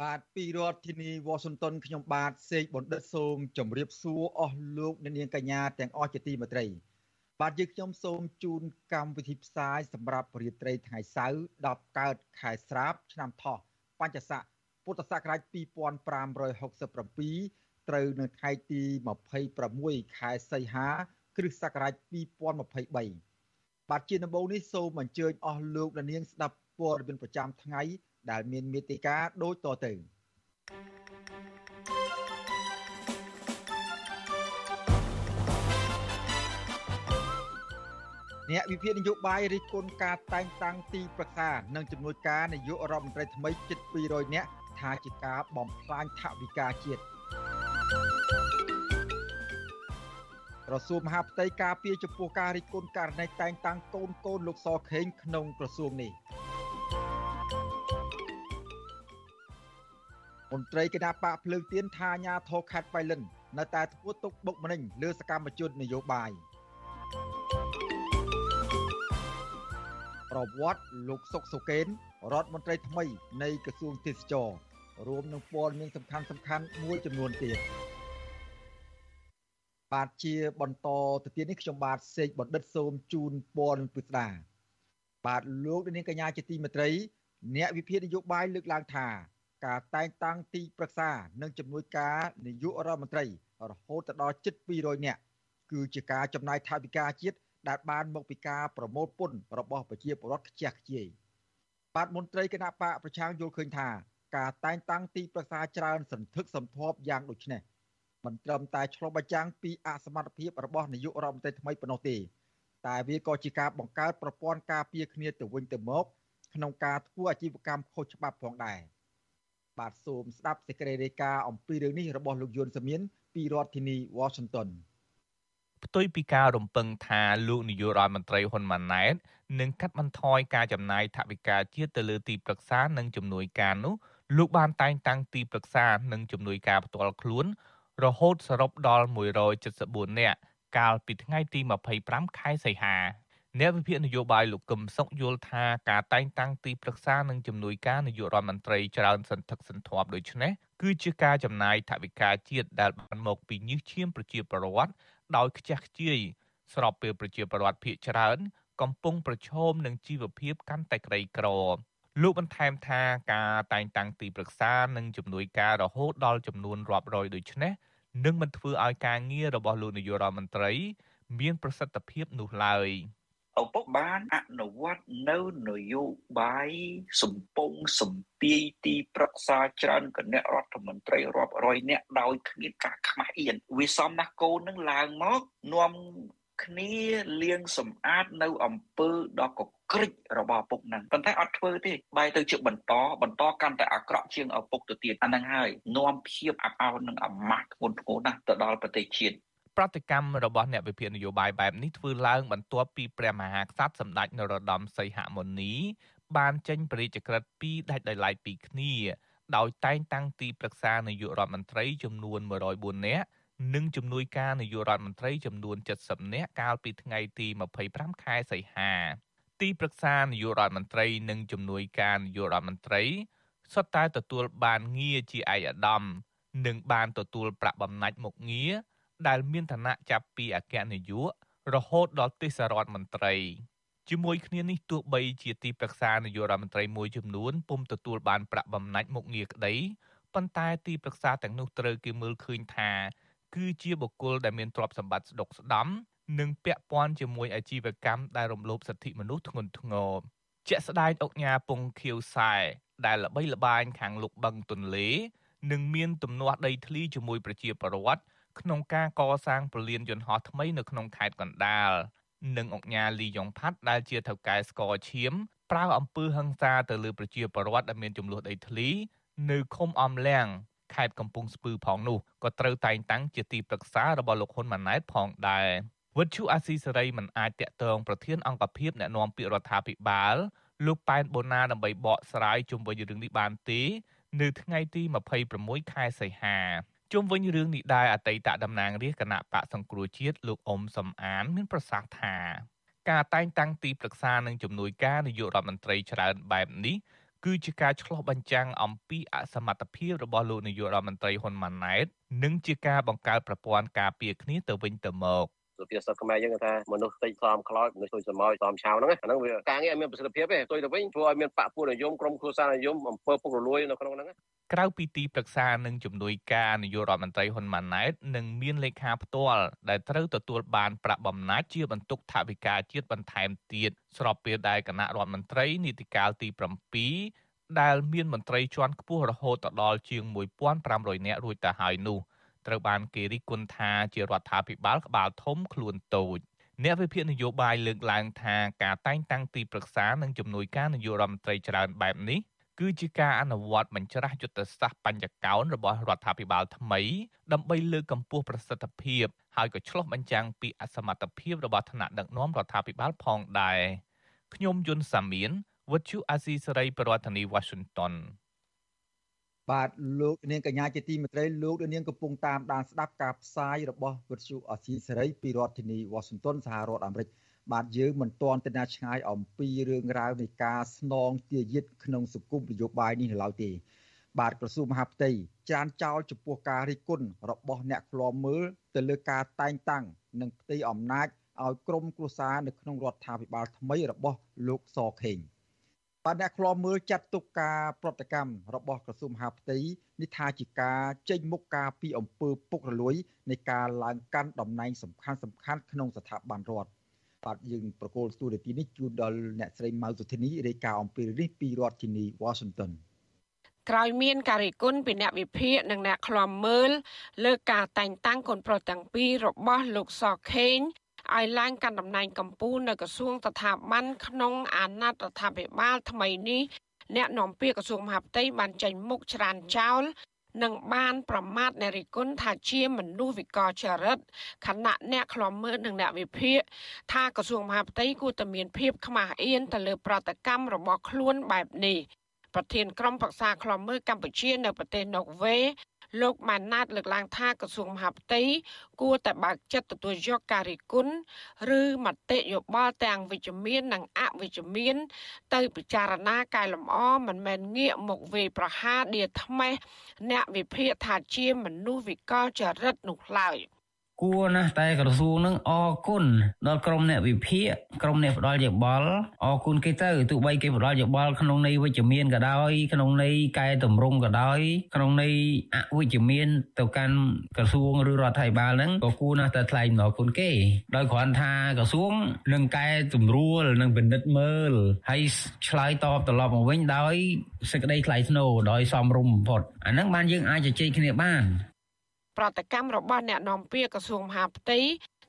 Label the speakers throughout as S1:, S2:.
S1: បាទពីរដ្ឋធានី Washington ខ្ញុំបាទសេកបណ្ឌិតសូមជម្រាបសួរអស់លោកអ្នកនាងកញ្ញាទាំងអស់ជាទីមេត្រី បាទយើងខ្ញុំសូមជូនកម្មវិធីផ្សាយសម្រាប់រាត្រីថ្ងៃសៅរ៍10កើតខែស្រាប ឆ្នាំថោះបញ្ញស័កពុទ្ធសករាជ2567ត្រូវនៅថ្ងៃទី26ខែសីហា គ្រិស្តសករាជ2023បាទជាដំបូងនេះសូមអញ្ជើញអស់លោកអ្នកនាងស្ដាប់ព័ត៌មានប្រចាំថ្ងៃ ដែលមានមេតិការដូចតទៅអ្នកវិភាគនយោបាយរិះគន់ការតែងតាំងទីប្រឹក្សានិងជំនួយការនាយករដ្ឋមន្ត្រីថ្មីជិត200នាក់ថាជាការបំផ្លាញថវិកាជាតិក្រសួងមហាផ្ទៃការពារចំពោះការរិះគន់ករណីតែងតាំងកូនកូនលោកសខេងក្នុងក្រសួងនេះ មន្ត្រីគណៈបកភ្លើងទៀនថាញាធរខេត្តបៃលិននៅតែធ្វើទុកបុកម្នេញលើសកម្មជននយោបាយប្រវត្តិលោកសុកសុកេនរដ្ឋមន្ត្រីថ្មីនៃក្រសួងទេសចររួមនឹងព័ត៌មានសំខាន់សំខាន់មួយចំនួនទៀតបាទជាបន្តទៅទៀតនេះខ្ញុំបាទសេកបណ្ឌិតសូមជូនព័ត៌មានពិស្ដាបាទលោកនាងកញ្ញាជាទីមេត្រីអ្នកវិភាគនយោបាយលើកឡើងថា ការតែងតាំងទីប្រឹក្សានិងជំនួយការនាយករដ្ឋមន្ត្រីរហូតដល់ជិត200នាក់គឺជាការចំណាយថវិកាជាតិដែលបានមកពីការប្រមូលពន្ធរបស់ប្រជាពលរដ្ឋខ្ជះខ្ជាយបាទមន្ត្រីគណៈបកប្រឆាំងយល់ឃើញថាការតែងតាំងទីប្រឹក្សាច្រើនសន្ធឹកសន្ធាប់យ៉ាងដូចនេះមិនត្រឹមតែឆ្លុះបញ្ចាំងពីអសមត្ថភាពរបស់នាយករដ្ឋមន្ត្រីថ្មីប៉ុណ្ណោះទេតែវាក៏ជាការបង្កើតប្រព័ន្ធការពារគ្នាទៅវិញទៅមកក្នុងការធ្វើអាជីវកម្មខុសច្បាប់ផងដែរ បាទសូមស្ដាប់សេចក្តីរាយការណ៍អំពីរឿងនេះរបស់លោកយុនសមៀនពីរដ្ឋធានី Washington
S2: ផ្ទុយពីការរំពឹងថាលោកនាយករដ្ឋមន្ត្រីហ៊ុនម៉ាណែតនឹងកាត់បន្ថយការចំណាយថវិកាជាតិទៅលើទីប្រឹក្សានិងជំនួយការនោះលោកបានតែងតាំងទីប្រឹក្សានិងជំនួយការផ្ទាល់ខ្លួន រហូតសរុបដល់174នាក់កាលពីថ្ងៃទី25ខែសីហា អ្នកវិភាគនយោបាយលោកកឹមសុខយល់ថាការតែងតាំងទីប្រឹក្សានិងជំនួយការនាយករដ្ឋមន្ត្រីច្រើនសន្ធឹកសន្ធាប់ដូចនេះគឺជាការចំណាយថវិកាជាតិដែលបានមកពីញើសឈាមប្រជាពលរដ្ឋដោយខ្ជះខ្ជាយស្របពេលប្រជាពលរដ្ឋភៀសច្រើន កំពុងប្រឈមនឹងជីវភាពកាន់តែក្រីក្រលោកបន្ថែមថាការតែងតាំងទីប្រឹក្សានិងជំនួយការរហូតដល់ចំនួនរាប់រយដូចនេះនឹងមិនធ្វើឲ្យការងាររបស់លោកនាយករដ្ឋមន្ត្រី មានប្រសិទ្ធភាពនោះឡើយ
S3: ឪពុកបានអនុវត្តនៅនយោបាយសំពងសំពីយទីប្រឹក្សាច្រើនគណៈរដ្ឋមន្ត្រីរាប់រយនាក់ដោយគ្មានការខ្មាស់អៀនវាសមណាស់កូននឹងឡើងមកនាំគ្នាលៀងសម្អាតនៅអំពើដ៏កក្រិចរបស់ឪពុកហ្នឹងប៉ុន្តែអត់ធ្វើទេបែរទៅជាបន្តបន្តកាន់តែអាក្រក់ជាងឪពុកទៅទៀតអាហ្នឹងហើយនាំភាពអាប់អោននិងអាម៉ាស់ធ្ងន់ធ្ងរណាស់ទៅដល់ប្រទេសជាតិ
S2: ប្រតិកម្មរបស់អ្នកវិភាគនយោបាយបែបនេះធ្វើឡើងបន្ទាប់ពីព្រះមហាក្សត្រសម្ដេចនរោត្តមសីហមុនីបានចេញព្រះរាជក្រឹត្យពីរដាច់ដោយឡែកពីគ្នា ដោយតែងតាំងទីប្រឹក្សានាយករដ្ឋមន្ត្រីចំនួន104នាក់និងជំនួយការនាយករដ្ឋមន្ត្រីចំនួន70នាក់កាលពីថ្ងៃទី25ខែសីហាទីប្រឹក្សានាយករដ្ឋមន្ត្រីនិងជំនួយការនាយករដ្ឋមន្ត្រីសុទ្ធតែទទួលបានងារជាឯកឧត្តមនិងបានទទួលប្រាក់បំណាច់មុខងារ ដែលមានឋានៈចាប់ពីអគ្គនាយករហូតដល់ទេសរដ្ឋមន្ត្រីជាមួយគ្នានេះទោះបីជាទីប្រឹក្សានាយករដ្ឋមន្ត្រីមួយចំនួនពុំទទួលបានប្រាក់បំណាច់មុខងារក្តីប៉ុន្តែទីប្រឹក្សាទាំងនោះត្រូវគេមើលឃើញថាគឺជាបុគ្គលដែលមានទ្រព្យសម្បត្តិស្ដុកស្ដំនិងពាក់ព័ន្ធជាមួយអាជីវកម្មដែលរំលោភសិទ្ធិមនុស្សធ្ងន់ធ្ងរជាក់ស្ដែងអុកញ៉ាពងខៀវសែដែលល្បីល្បាញខាងលុកបឹងទន្លេ និងមានទំនាស់ដីធ្លីជាមួយប្រជាពលរដ្ឋ ក្នុងការកសាងព្រលានយន្តហោះថ្មីនៅក្នុងខេត្តកណ្ដាលនិងអុកញ៉ាលីយ៉ុងផាត់ដែលជាថៅកែស្ករឈាមប្រើអំពើហិង្សាទៅលើប្រជាពលរដ្ឋដែលមានចំនួនដីធ្លី នៅឃុំអំលៀងខេត្តកំពង់ស្ពឺផងនោះក៏ត្រូវតែងតាំងជាទីប្រឹក្សារបស់លោកហ៊ុនម៉ាណែតផងដែរវិទ្យុអាស៊ីសេរីមិនអាចតាក់ទងប្រធានអង្គភិបអ្នកណែនាំពាក្យរដ្ឋាភិបាលលោកប៉ែនបូណាដើម្បីបកស្រាយជុំវិញរឿងនេះបានទេនៅថ្ងៃទី26ខែសីហា ជុំវិញរឿងនេះដែរអតីតតំណាងរាជគណៈបកសង្គ្រោះជាតិលោកអ៊ុំសំអាន មានប្រសាសន៍ថា ការតែងតាំងទីប្រឹក្សានិងជំនួយការនាយករដ្ឋមន្ត្រីច្រើនបែបនេះគឺជាការឆ្លោះបញ្ចាំងអំពីអសមត្ថភាពរបស់លោកនាយករដ្ឋមន្ត្រីហ៊ុនម៉ាណែត និងជាការបង្កើតប្រព័ន្ធការពារគ្នាទៅវិញទៅមក
S4: សុភាសិតខ្មែរយើងថាមនុស្សតិចខ្លោមខ្លោចមនុស្សទុយសមោចសំឆៅហ្នឹងអាហ្នឹងវាការងារអត់មានប្រសិទ្ធភាពទេទុយទៅវិញធ្វើឲ្យមានបពុនិយមក្រុមគ្រួសារនិយមអំពើពុករលួយនៅក្នុងហ្នឹង
S2: ក្រៅពីទីប្រឹក្សានិងជំនួយការនាយករដ្ឋមន្ត្រីហ៊ុនម៉ាណែតនឹងមានលេខាផ្ទាល់ដែលត្រូវទទួលបានប្រាក់បំណាច់ជាបន្ទុកថវិកាជាតិបន្ថែមទៀតស្របពេលដែលគណៈរដ្ឋមន្ត្រីនីតិកាលទី7ដែលមានមន្ត្រីជាន់ខ្ពស់រហូតដល់ជាង1500នាក់រួចទៅហើយនោះ ត្រូវបានគេរិះគន់ថាជារដ្ឋាភិបាលក្បាលធំខ្លួនតូចអ្នកវិភាគនយោបាយលើកឡើងថាការតែងតាំងទីប្រឹក្សានិងជំនួយការនយោបាយរដ្ឋមន្ត្រីច្រើនបែបនេះគឺជាការអនុវត្តបញ្ច្រាស់យុទ្ធសាស្ត្របញ្ញកោណរបស់រដ្ឋាភិបាលថ្មីដើម្បីលើកកម្ពស់ប្រសិទ្ធភាពហើយក៏ឆ្លុះបញ្ចាំងពីអសមត្ថភាពរបស់ថ្នាក់ដឹកនាំរដ្ឋាភិបាលផងដែរខ្ញុំយុនសាមៀនវិទ្យុអាស៊ីសេរីប្រធានាធិបតី Washington
S1: បាទលោកនាងកញ្ញាជាទីមេត្រីលោកនាងកំពុងតាមដានស្ដាប់ការផ្សាយរបស់វិទ្យុអស៊ីសេរីពីរដ្ឋធានី Washington សហរដ្ឋអាមេរិកបាទយើងមិនទាន់ទៅណាឆ្ងាយអំពីរឿងរ៉ាវនៃការស្នងទាយាទក្នុងសង្គមនយោបាយនេះនៅឡើយទេ បាទក្រសួងមហាផ្ទៃចានចោលចំពោះការរិះគន់របស់អ្នកខ្លាំមើលទៅលើការតែងតាំងនិងផ្ទៃអំណាចឲ្យក្រមគ្រួសារនៅក្នុងរដ្ឋាភិបាលថ្មីរបស់លោកសខេង។ បាទអ្នកខ្លាំមើលចាត់ទុកការប្រតិកម្មរបស់ក្រសួងមហាផ្ទៃនេះថាជាការចេញមុខការពីអំពើពុករលួយនៃការឡើងកាន់តំណែងសំខាន់សំខាន់ក្នុងស្ថាប័នរដ្ឋបាទយើងប្រកូលស្ទូឌីទីនេះជូនដល់អ្នកស្រីម៉ៅសុធីនីរាយការណ៍អំពីនេះពីរដ្ឋធានី Washington
S5: ក្រោយមានការរិះគន់ពីអ្នកវិភាគនិងអ្នកខ្លាំមើលលើការតែងតាំងកូនប្រុសទាំងពីររបស់លោកសខេង ឲ្យឡើងកាន់តំណែងកម្ពុជានៅក្រសួងស្ថាប័នក្នុងអាណត្តិរដ្ឋាភិបាលថ្មីនេះអ្នកនាំពាក្យក្រសួងមហាផ្ទៃបានចេញមុខច្រានចោលនិងបានប្រមាថអ្នករិគុណថាជាមនុស្សវិកលចរិតខណៈអ្នកខ្លំមើលនិងអ្នកវិភាគថាក្រសួងមហាផ្ទៃគួរតែមានភាពខ្មាស់អៀនទៅលើប្រតិកម្មរបស់ខ្លួនបែបនេះប្រធានក្រុមប្រឹក្សាខ្លំមើលកម្ពុជានៅប្រទេសណូវេ លោកម៉ាណាតលើកឡើងថាក្រសួងមហាផ្ទៃគួរតែបើកចិត្តទទួលយកការរិះគន់ឬមតិយោបល់ទាំងវិជ្ជមាននិងអវិជ្ជមាន ទៅពិចារណាកែលម្អមិនមែនងាកមកវេប្រហារដៀថ្មេះអ្នកវិភាគថាជាមនុស្សវិកលចរិតនោះឡើយ។
S6: គួរណាស់តែក្រសួងនឹងអរគុណដល់ក្រមអ្នកវិភាគក្រមអ្នកផ្ដល់យោបល់អរគុណគេទៅទោះបីគេផ្ដល់យោបល់ក្នុងន័យវិជ្ជមានក៏ដោយក្នុងន័យកែតម្រង់ក៏ដោយក្នុងន័យអវិជ្ជមានទៅកាន់ក្រសួងឬរដ្ឋាភិបាលហ្នឹងក៏គួរណាស់តែថ្លែងអំណរគុណគេដោយគ្រាន់ថាក្រសួងនឹងកែតម្រួលនិងពិនិត្យមើលហើយឆ្លើយតបត្រឡប់មកវិញដោយសេចក្តីថ្លៃថ្នូរដោយសមរម្យបំផុតអាហ្នឹងបានយើងអាចជជែកគ្នាបាន
S5: ប្រតិកម្មរបស់អ្នកនាំពាក្យក្រសួងមហាផ្ទៃ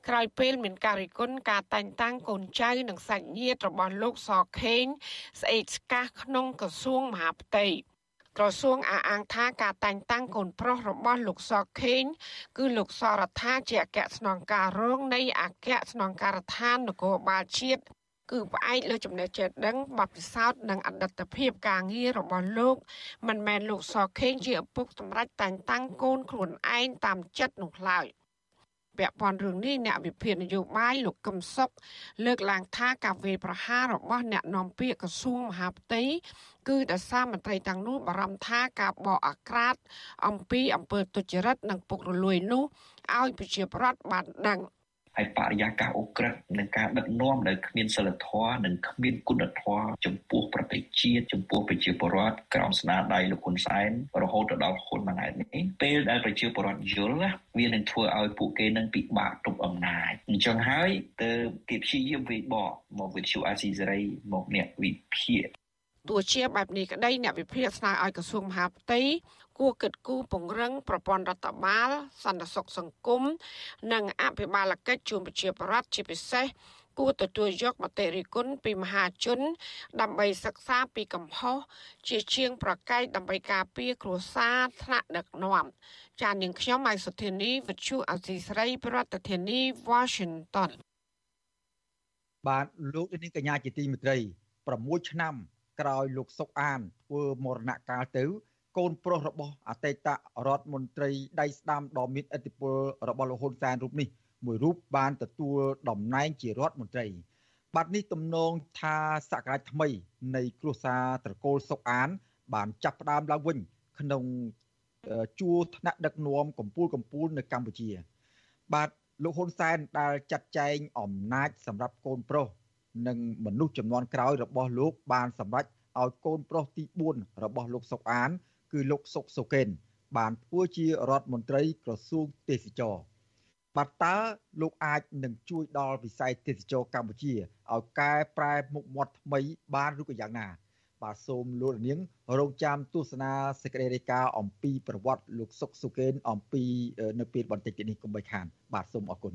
S5: ក្រោយពេលមានការរិះគន់ការតែងតាំងកូនចៅនិងសាច់ញាតិរបស់លោកសខេងស្អេកស្កះក្នុងក្រសួងមហាផ្ទៃក្រសួងអះអាងថាការតែងតាំងកូនប្រុសរបស់លោកសខេងគឺលោកសរដ្ឋាជាអគ្គស្នងការរងនៃអគ្គស្នងការដ្ឋាននគរបាលជាតិ គឺផ្អែកលើចំណេះចេះដឹងបទពិសោធន៍និងអតីតភាពការងាររបស់លោក មិនមែនលោកសខេងជាឪពុកសម្រាប់តែងតាំងកូនខ្លួនឯងតាមចិត្តនោះឡើយពាក់ព័ន្ធរឿងនេះអ្នកវិភាគនយោបាយលោកកឹមសុខលើកឡើងថាការវេប្រហាររបស់អ្នកនាំពាក្យក្រសួងមហាផ្ទៃគឺដោយសារមន្ត្រីទាំងនោះបារម្ភថាការបកអាក្រាតអំពីអំពើទុច្ចរិតនិងពុករលួយនោះឲ្យប្រជាប្រដ្ឋបានដឹង។
S3: ហើយបរិយាកាសអូក្រិតនិងការដឹកនាំដែលគ្មានសិលធម៌និងគ្មានគុណធម៌ចំពោះប្រទេសជាតិចំពោះប្រជាពលរដ្ឋក្រោមស្នាដៃលោកហ៊ុនសែនរហូតទៅដល់ហ៊ុនម៉ាណែតនេះពេលដែលប្រជាពលរដ្ឋយល់វានឹងធ្វើឲ្យពួកគេនឹងពិបាកទប់អំណាចអញ្ចឹងហើយទៅគេព្យាយាមវិបកមកវិទ្យុអាស៊ីសេរីមកអ្នកវិភាគ
S5: ទោះជាបែបនេះក្តីអ្នកវិភាគស្នើឲ្យក្រសួងមហាផ្ទៃគួរគិតគូរពង្រឹងប្រព័ន្ធរដ្ឋបាលសន្តិសុខសង្គមនិងអភិបាលកិច្ចជូនប្រជាពលរដ្ឋជាពិសេសគួរទទួលយកមតិរិះគន់ពីមហាជន ដើម្បីសិក្សាពីកំហុសជាជាងប្រកែកដើម្បីការពារគ្រួសារថ្នាក់ដឹកនាំចាននាងខ្ញុំម៉ៃសុធានីវិទ្យុអសីស្រីប្រធានាធិបតី Washington
S1: បាទលោកនាងកញ្ញាជាទីមេត្រី6ឆ្នាំ ក្រោយលោកសុកអានធ្វើមរណកាលទៅ កូនប្រុសរបស់អតីតរដ្ឋមន្ត្រីដៃស្ដាំដ៏មានឥទ្ធិពលរបស់លោកហ៊ុនសែនរូបនេះមួយរូបបានទទួលតំណែងជារដ្ឋមន្ត្រីបាត់នេះទំនងថាសក្តានុថ្មី នៃគ្រួសារត្រកូលសុកអាន បានចាប់ផ្ដើមឡើងវិញ ក្នុងជួរថ្នាក់ដឹកនាំកម្ពុជាកម្ពុជានៅកម្ពុជា បាទលោកហ៊ុនសែនដែលចាត់ចែងអំណាចសម្រាប់កូនប្រុស និងមនុស្សចំនួនក្រោយរបស់លោកបានសម្រេចឲ្យកូនប្រុសទី4របស់លោកសុកអាន គឺលោកសុកសូកេនបានធ្វើជារដ្ឋមន្ត្រីក្រសួងទេសចរបាទតើលោកអាចនឹងជួយដល់វិស័យទេសចរកម្ពុជាឲ្យកែប្រែមុខមាត់ថ្មីបានឬក៏យ៉ាងណា បាទសូមលោកនាងរងចាំទស្សនាសេចក្តីរាយការណ៍អំពីប្រវត្តិលោកសុកសុកេនអំពីនៅពេលបន្តិចនេះកុំបីខាន បាទសូមអរគុណ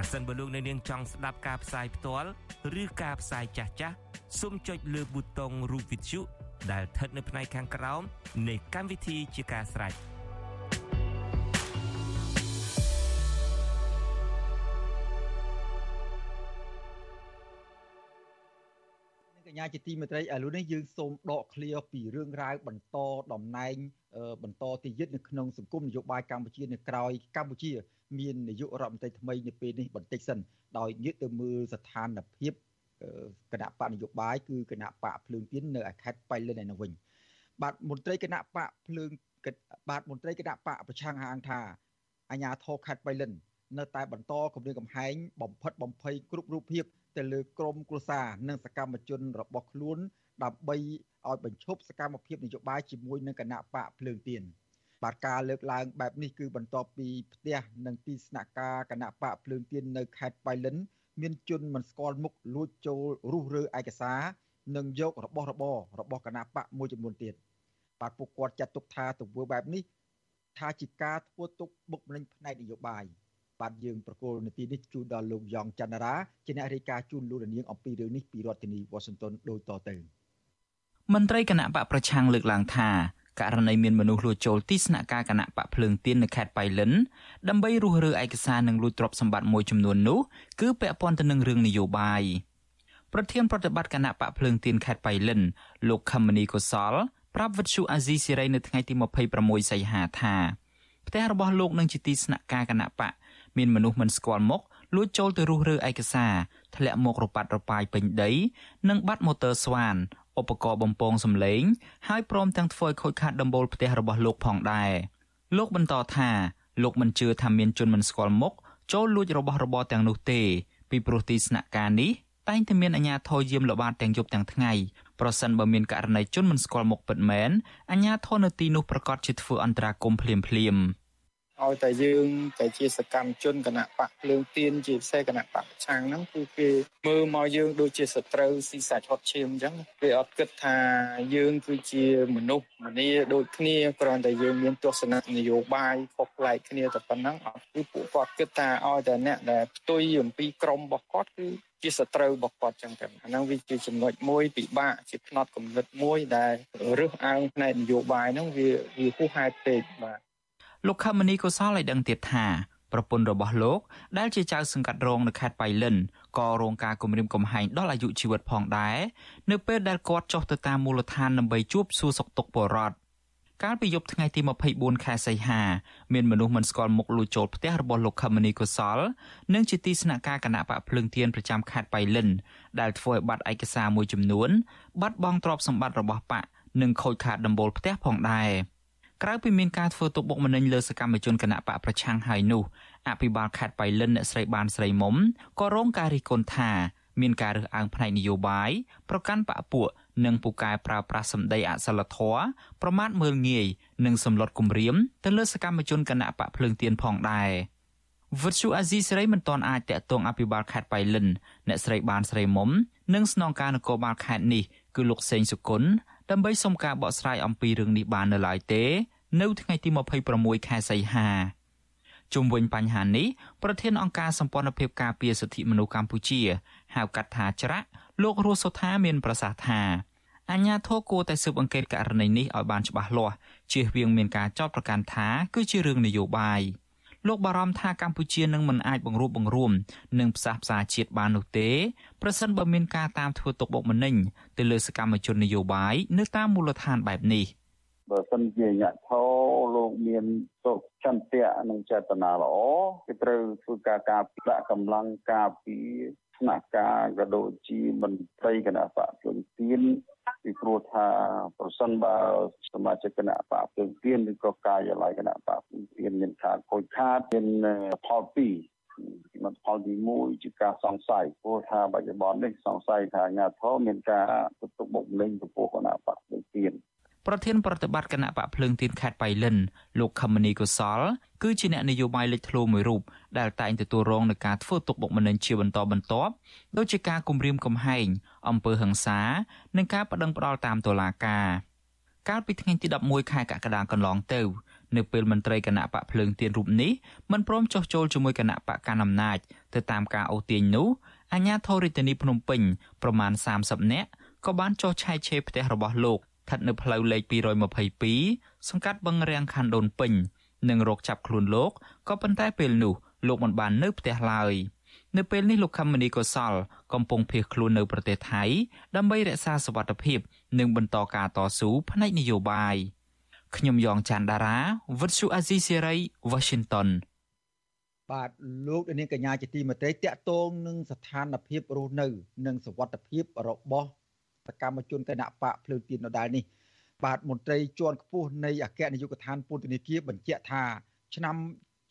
S7: ប្រសិនបើលោកអ្នកនាងចង់ស្ដាប់ការផ្សាយផ្ទាល់ឬការផ្សាយចាស់ចាស់សូមចុចលើប៊ូតុងរូប Vithu ដែលស្ថិតនៅផ្នែកខាងក្រោមនៃកម្មវិធីជាការស្រេច
S1: កញ្ញាជាទីមេត្រីឥឡូវនេះយើងសូមដកឃ្លាពីរឿងរ៉ាវបន្តតំណែង បន្តទីយិត្តនៅក្នុងសង្គមនយោបាយកម្ពុជានៅក្រៅកម្ពុជា មាននាយករដ្ឋមន្ត្រីថ្មីនៅពេលនេះបន្តិចសិនដោយងាកទៅមើលស្ថានភាពគណៈបកនយោបាយគឺគណៈបកភ្លើងទៀននៅខេត្តបៃលិនឯនោះវិញបាទមន្ត្រីគណៈបកភ្លើងបាទមន្ត្រីគណៈបកប្រឆាំងហាងថាអាញាធរខេត្តបៃលិន នៅតែបន្តគម្រាមកំហែងបំផិតបំភ័យគ្រប់រូបភាពទៅលើក្រមគ្រួសារនិងសកម្មជនរបស់ខ្លួនដើម្បី ឲ្យបញ្ឈប់សកម្មភាពនយោបាយជាមួយនឹងគណៈបកភ្លើងទៀនបាទការលើកឡើងបែបនេះគឺបន្ទាប់ពីផ្ទះនិងទីស្នាក់ការគណៈបកភ្លើងទៀននៅខេត្តបៃលិន មានជនមិនស្គាល់មុខលួចចូលរុះរើឯកសារនិងយករបស់របររបស់គណៈបកមួយចំនួនទៀតបាទពួកគាត់ចាត់ទុកថាទង្វើបែបនេះថាជាការធ្វើទុកបុកម្នេញផ្នែកនយោបាយបាទយើងប្រកូលនាទីនេះជូនដល់លោកយ៉ងច័ន្ទរាជាអ្នករាយការណ៍ជូនលោកនាងអំពីរឿងនេះពីរដ្ឋធានី Washington ដូចតទៅ
S8: មន្ត្រីគណៈបកប្រឆាំងលើកឡើងថាករណីមានមនុស្សលួចចូលទីស្នាក់ការគណៈបកភ្លើងទៀននៅខេត្តបៃលិនដើម្បីរុះរើឯកសារនិងលួចទ្រព្យសម្បត្តិមួយចំនួននោះគឺពាក់ព័ន្ធទៅនឹងរឿងនយោបាយប្រធានប្រតិបត្តិគណៈបកភ្លើងទៀនខេត្តបៃលិនលោកខមនីកុសលប្រាប់វិទ្យុអាស៊ីសេរីនៅថ្ងៃទី26សីហាថាផ្ទះរបស់លោកនឹងជាទីស្នាក់ការគណៈបកមានមនុស្សមិនស្គាល់មុខលួចចូលទៅរុះរើឯកសារធ្លាក់មករប៉ាត់រប៉ាយពេញដី និងបាត់ម៉ូទ័រស្វាន ឧបករណ៍បំពងសម្លេង ហើយព្រមទាំងធ្វើឲ្យខូចខាតដំបូលផ្ទះរបស់លោកផងដែរលោកបន្តថាលោកមិនជឿថាមានជនមិនស្គាល់មុខចូលលួចរបស់របរទាំងនោះទេ ពីព្រោះទីស្នាក់ការនេះតែងតែមានអាជ្ញាធរយាមល្បាតទាំងយប់ទាំងថ្ងៃប្រសិនបើមានករណីជនមិនស្គាល់មុខពិតមែនអាជ្ញាធរនៅទីនោះប្រកាសជាធ្វើអន្តរាគមន៍ភ្លាមៗ
S9: ឲ្យតែយើងតែជាសកម្មជនគណៈបកភ្លើងទៀនជាពិសេសគណៈបកប្រឆាំងហ្នឹងគឺគេមើលមកយើងដូចជាសត្រូវស៊ីសាច់ហត់ឈាមអញ្ចឹងគេអត់គិតថាយើងគឺជាមនុស្សម្នាដូចគ្នាគ្រាន់តែយើងមានទស្សនៈនយោបាយខុសប្លែកគ្នាតែប៉ុណ្ណឹងអត់គឺពួកគាត់គិតថាឲ្យតែអ្នកដែលផ្ទុយអំពីក្រមរបស់គាត់គឺជាសត្រូវរបស់គាត់ចឹងទៅអាហ្នឹងវាជាចំណុចមួយពិបាកជាផ្នត់គំនិតមួយដែលរើសអើងផ្នែកនយោបាយហ្នឹងវាវាហួសហេតុពេកបាទ
S8: លោកខមនីកុសលឲ្យដឹងទៀតថាប្រពន្ធរបស់លោកដែលជាចៅសង្កាត់រងនៅខេត្តបៃលិនក៏រងការគំរាមកំហែងដល់អាយុជីវិតផងដែរនៅពេលដែលគាត់ចុះទៅតាមមូលដ្ឋានដើម្បីជួបសួរសុខទុក្ខពលរដ្ឋកាលពីយប់ថ្ងៃទី24ខែសីហាមានមនុស្សមិនស្គាល់មុខលួចចូលផ្ទះរបស់លោកខមនីកុសលនិងជាទីស្នាក់ការគណៈបកភ្លឹងទៀនប្រចាំខេត្តបៃលិនដែលធ្វើឲ្យបាត់ឯកសារមួយចំនួនបាត់បង់ទ្រព្យសម្បត្តិរបស់បកនិងខូចខាតដំបូលផ្ទះផងដែរ ក្រៅពីមានការធ្វើទុកបុកម្នេញលើសកម្មជនគណៈបកប្រឆាំងហើយនោះអភិបាលខេត្តបៃលិនអ្នកស្រីបានស្រីមុំក៏រងការរិះគន់ថាមានការរើសអើងផ្នែកនយោបាយប្រកាន់បកពួកនិងពូកែប្រើប្រាស់សម្ដីអសិលធម៌ប្រមាថមើលងាយនិងសម្លុតគំរាមទៅលើសកម្មជនគណៈបកភ្លើងទៀនផងដែរវិទ្យុអាស៊ីសេរីមិនទាន់អាចតាក់ទងអភិបាលខេត្តបៃលិនអ្នកស្រីបានស្រីមុំនិងស្នងការនគរបាលខេត្តនេះគឺលោកសេងសុគន្ធ ដើម្បីសុំការបកស្រាយអំពីរឿងនេះបាននៅឡើយទេ នៅថ្ងៃទី26ខែសីហាជុំវិញបញ្ហានេះប្រធានអង្គការសម្ព័ន្ធភាពការពារសិទ្ធិមនុស្សកម្ពុជាហៅកាត់ថាច្រាក់លោករស់សុថាមានប្រសាសន៍ថាអញ្ញាធរគួរតែស៊ើបអង្កេតករណីនេះឲ្យបានច្បាស់លាស់ជៀសវាងមានការចោទប្រកាន់ថាគឺជារឿងនយោបាយ លោកបារម្ភថាកម្ពុជានឹងមិនអាចបង្រួបបង្រួមនិងផ្សះផ្សាជាតិបាននោះទេប្រសិនបើមានការតាមធ្វើទុកបុកម្នេញទៅលើសកម្មជននយោបាយនៅតាមមូលដ្ឋានបែបនេះ
S10: បើសិនជាញ៉ាក់ថោលោកមានសុខចន្ទៈនិងចេតនាល្អគេត្រូវធ្វើការការដាក់កម្លាំងការពីស្នាក់ការក៏ដូចជាមន្ត្រីគណៈបកភ្លឹងទៀន ពីព្រោះថាប្រសិនបើសមាជិកគណៈបកភ្លឹងទៀនឬក៏ការិយាល័យគណៈបកភ្លឹងទៀនមានការខូចខាតមានផលពីរមកផលទី1ជាការសង្ស័យព្រោះថាបច្ចុប្បន្ននេះសង្ស័យថាអាញាធរមានការទុកបុកម្នេញចំពោះគណៈបកភ្លឹងទៀន
S8: ប្រធានប្រតិបត្តិគណៈបកភ្លើងទៀនខេត្តបៃលិនលោកខមនីកុសលគឺជាអ្នកនយោបាយលេចធ្លោមួយរូបដែលតែងទទួលរងនឹងការធ្វើទុកបុកម្នេញជាបន្តបន្ទាប់ដូចជាការគំរាមកំហែងអំពើហិង្សានិងការប្តឹងផ្តល់តាមតុលាការកាលពីថ្ងៃទី11ខែកក្កដាកន្លងទៅនៅពេលមន្ត្រីគណៈបកភ្លើងទៀនរូបនេះមិនព្រមចុះចូលជាមួយគណៈបកកណ្ដាលអំណាចទៅតាមការអូសទាញនោះអាជ្ញាធររាជធានីភ្នំពេញប្រមាណ30នាក់ក៏បានចុះឆែកឆេរផ្ទះរបស់លោក ស្ថិតនៅផ្លូវលេខ222សង្កាត់បឹងរាំងខណ្ឌដូនពេញនិងរកចាប់ខ្លួនលោកក៏ប៉ុន្តែពេលនោះលោកមិនបាននៅផ្ទះឡើយនៅពេលនេះលោកខមនីកុសល កំពុងភៀសខ្លួននៅប្រទេសថៃដើម្បីរក្សាសុវត្ថិភាពនិងបន្តការតស៊ូផ្នែកនយោបាយខ្ញុំយ៉ងច័ន្ទដារាវិទ្យុអាស៊ីសេរី Washington
S1: បាទលោកនាងកញ្ញាជាទីមេត្រីតកតងនឹងស្ថានភាពរស់នៅ និងសវត្ថភាពរបស់ សកម្មជនគណៈបកភ្លើងទៀនដដែលនេះបាទមន្ត្រីជាន់ខ្ពស់នៃអគ្គនាយកដ្ឋានពន្ធនាគារបញ្ជាក់ថាឆ្នាំ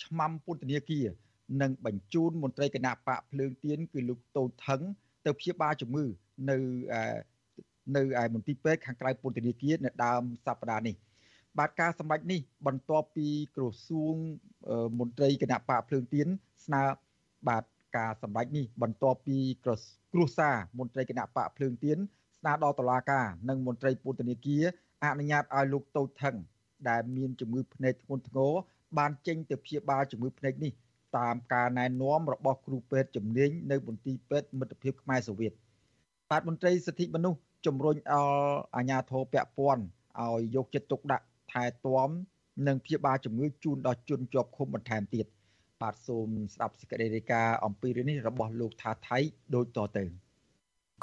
S1: ឆ្មាំពន្ធនាគារនឹងបញ្ជូនមន្ត្រីគណៈបកភ្លើងទៀនគឺលោកតូចថងទៅព្យាបាលជំងឺនៅនៅឯមន្ទីរពេទ្យខាងក្រៅពន្ធនាគារនៅដើមសប្តាហ៍នេះបាទការសម្ដែងនេះបន្ទាប់ពីក្រសួងមន្ត្រីគណៈបកភ្លើងទៀនស្នើបាទការសម្ដែងនេះបន្ទាប់ពីគ្រួសារមន្ត្រីគណៈបកភ្លើងទៀន ស្នើដល់តុលាការនិងមន្ត្រីពន្ធនាគារអនុញ្ញាតឲ្យលោកតូចថងដែលមានជំងឺភ្នែកធ្ងន់ធ្ងរបានចេញទៅព្យាបាលជំងឺភ្នែកនេះតាមការណែនាំរបស់គ្រូពេទ្យជំនាញនៅមន្ទីរពេទ្យមិត្តភាពខ្មែរសូវៀតបាទមន្ត្រីសិទ្ធិមនុស្សជំរុញឲ្យអាជ្ញាធរពាក់ព័ន្ធឲ្យយកចិត្តទុកដាក់ថែទាំនិងព្យាបាលជំងឺជូនដល់ជនជាប់ឃុំបន្ថែមទៀតបាទសូមស្ដាប់សេចក្តីរាយការណ៍អំពីរឿងនេះរបស់លោកថាថៃដូចតទៅ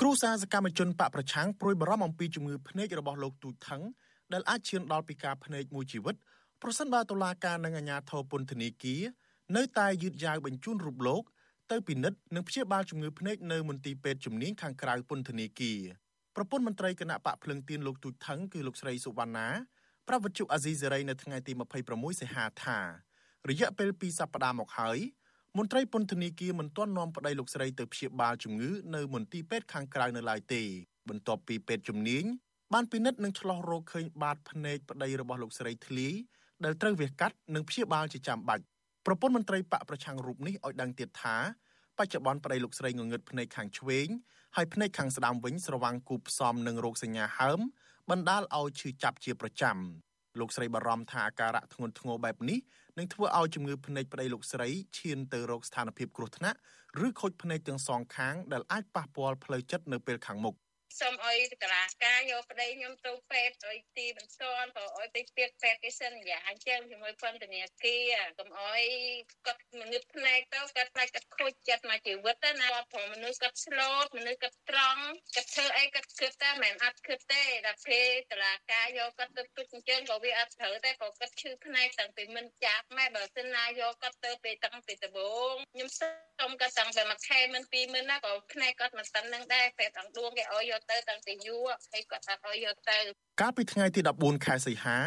S11: គ្រូសាសកម្មជនបកប្រឆាំងព្រួយបារម្ភអំពីជំងឺភ្នែករបស់លោកទូចថងដែលអាចឈានដល់ពីការភ្នែកមួយជីវិតប្រសិនបើតុលាការនិងអាជ្ញាធរពន្ធនាគារនៅតែយឺតយ៉ាវបញ្ជូនរូបលោកទៅពិនិត្យនិងព្យាបាលជំងឺភ្នែកនៅមន្ទីរពេទ្យជំនាញខាងក្រៅពន្ធនាគារប្រពន្ធមន្ត្រីគណៈបកភ្លឹងទៀនលោកទូចថងគឺលោកស្រីសុវណ្ណាប្រវត្តិជអាស៊ីសេរីនៅថ្ងៃទី26សីហាថារយៈពេល2សប្តាហ៍មកហើយ មន្ត្រីពន្ធនាគារមិនទាន់នាំប្តីលោកស្រីទៅព្យាបាលជំងឺនៅមន្ទីរពេទ្យខាងក្រៅនៅឡើយទេ បន្ទាប់ពីពេទ្យជំនាញបានពិនិត្យនិងឆ្លោះរកឃើញបាតភ្នែកប្តីរបស់លោកស្រីធ្លាយដែលត្រូវវះកាត់និងព្យាបាលជាចាំបាច់ប្រពន្ធមន្ត្រីបកប្រឆាំងរូបនេះឲ្យដឹងទៀតថាបច្ចុប្បន្នប្តីលោកស្រីងងឹតភ្នែកខាងឆ្វេងហើយភ្នែកខាងស្ដាំវិញស្រវាំងគូផ្សំនឹងរោគសញ្ញាហើមបណ្ដាលឲ្យឈឺចាប់ជាប្រចាំ លោកស្រីបារម្ភថាអាការៈធ្ងន់ធ្ងរបែបនេះនឹងធ្វើឲ្យជំងឺភ្នែកប្តីលោកស្រីឈានទៅរកស្ថានភាពគ្រោះថ្នាក់ឬខូចភ្នែកទាំងសងខាងដែលអាចប៉ះពាល់ផ្លូវចិត្តនៅពេលខាងមុខ
S12: សូមឲ្យតារាការយកប្តីខ្ញុំទៅពេទ្យឲ្យទីបន្ទាន់ក៏ឲ្យទៅពេទ្យពេទ្យគេសិនយ៉ាងអញ្ចឹងជាមួយពន្ធនាគារកុំឲ្យគាត់ងឹតភ្នែកទៅគាត់ផ្នែកគាត់ខូចចិត្តមកជីវិតណាគាត់ព្រោះមនុស្សគាត់ស្លូតមនុស្សគាត់ត្រង់គាត់ធ្វើអីគាត់គិតតែមិនអត់គិតទេដល់ពេលតារាការយកគាត់ទៅទុកអញ្ចឹងក៏វាអត់ត្រូវតែក៏គាត់ឈឺភ្នែកតាំងពីមិនចាប់ម៉ែបើសិនណាយកគាត់ទៅពេលតាំងពីដំបូងខ្ញុំសុំគាត់តាំងពីមួយខែមិនពីរមិនណាក៏ភ្នែកគាត់មិនស្ទន់នឹងដែរពេលអង្គដួងគេឲ្យយកទៅតាំងពីយូរហើយគាត់អត់ឲ្យយកទៅ
S11: កាលពីថ្ងៃទី14ខែសីហា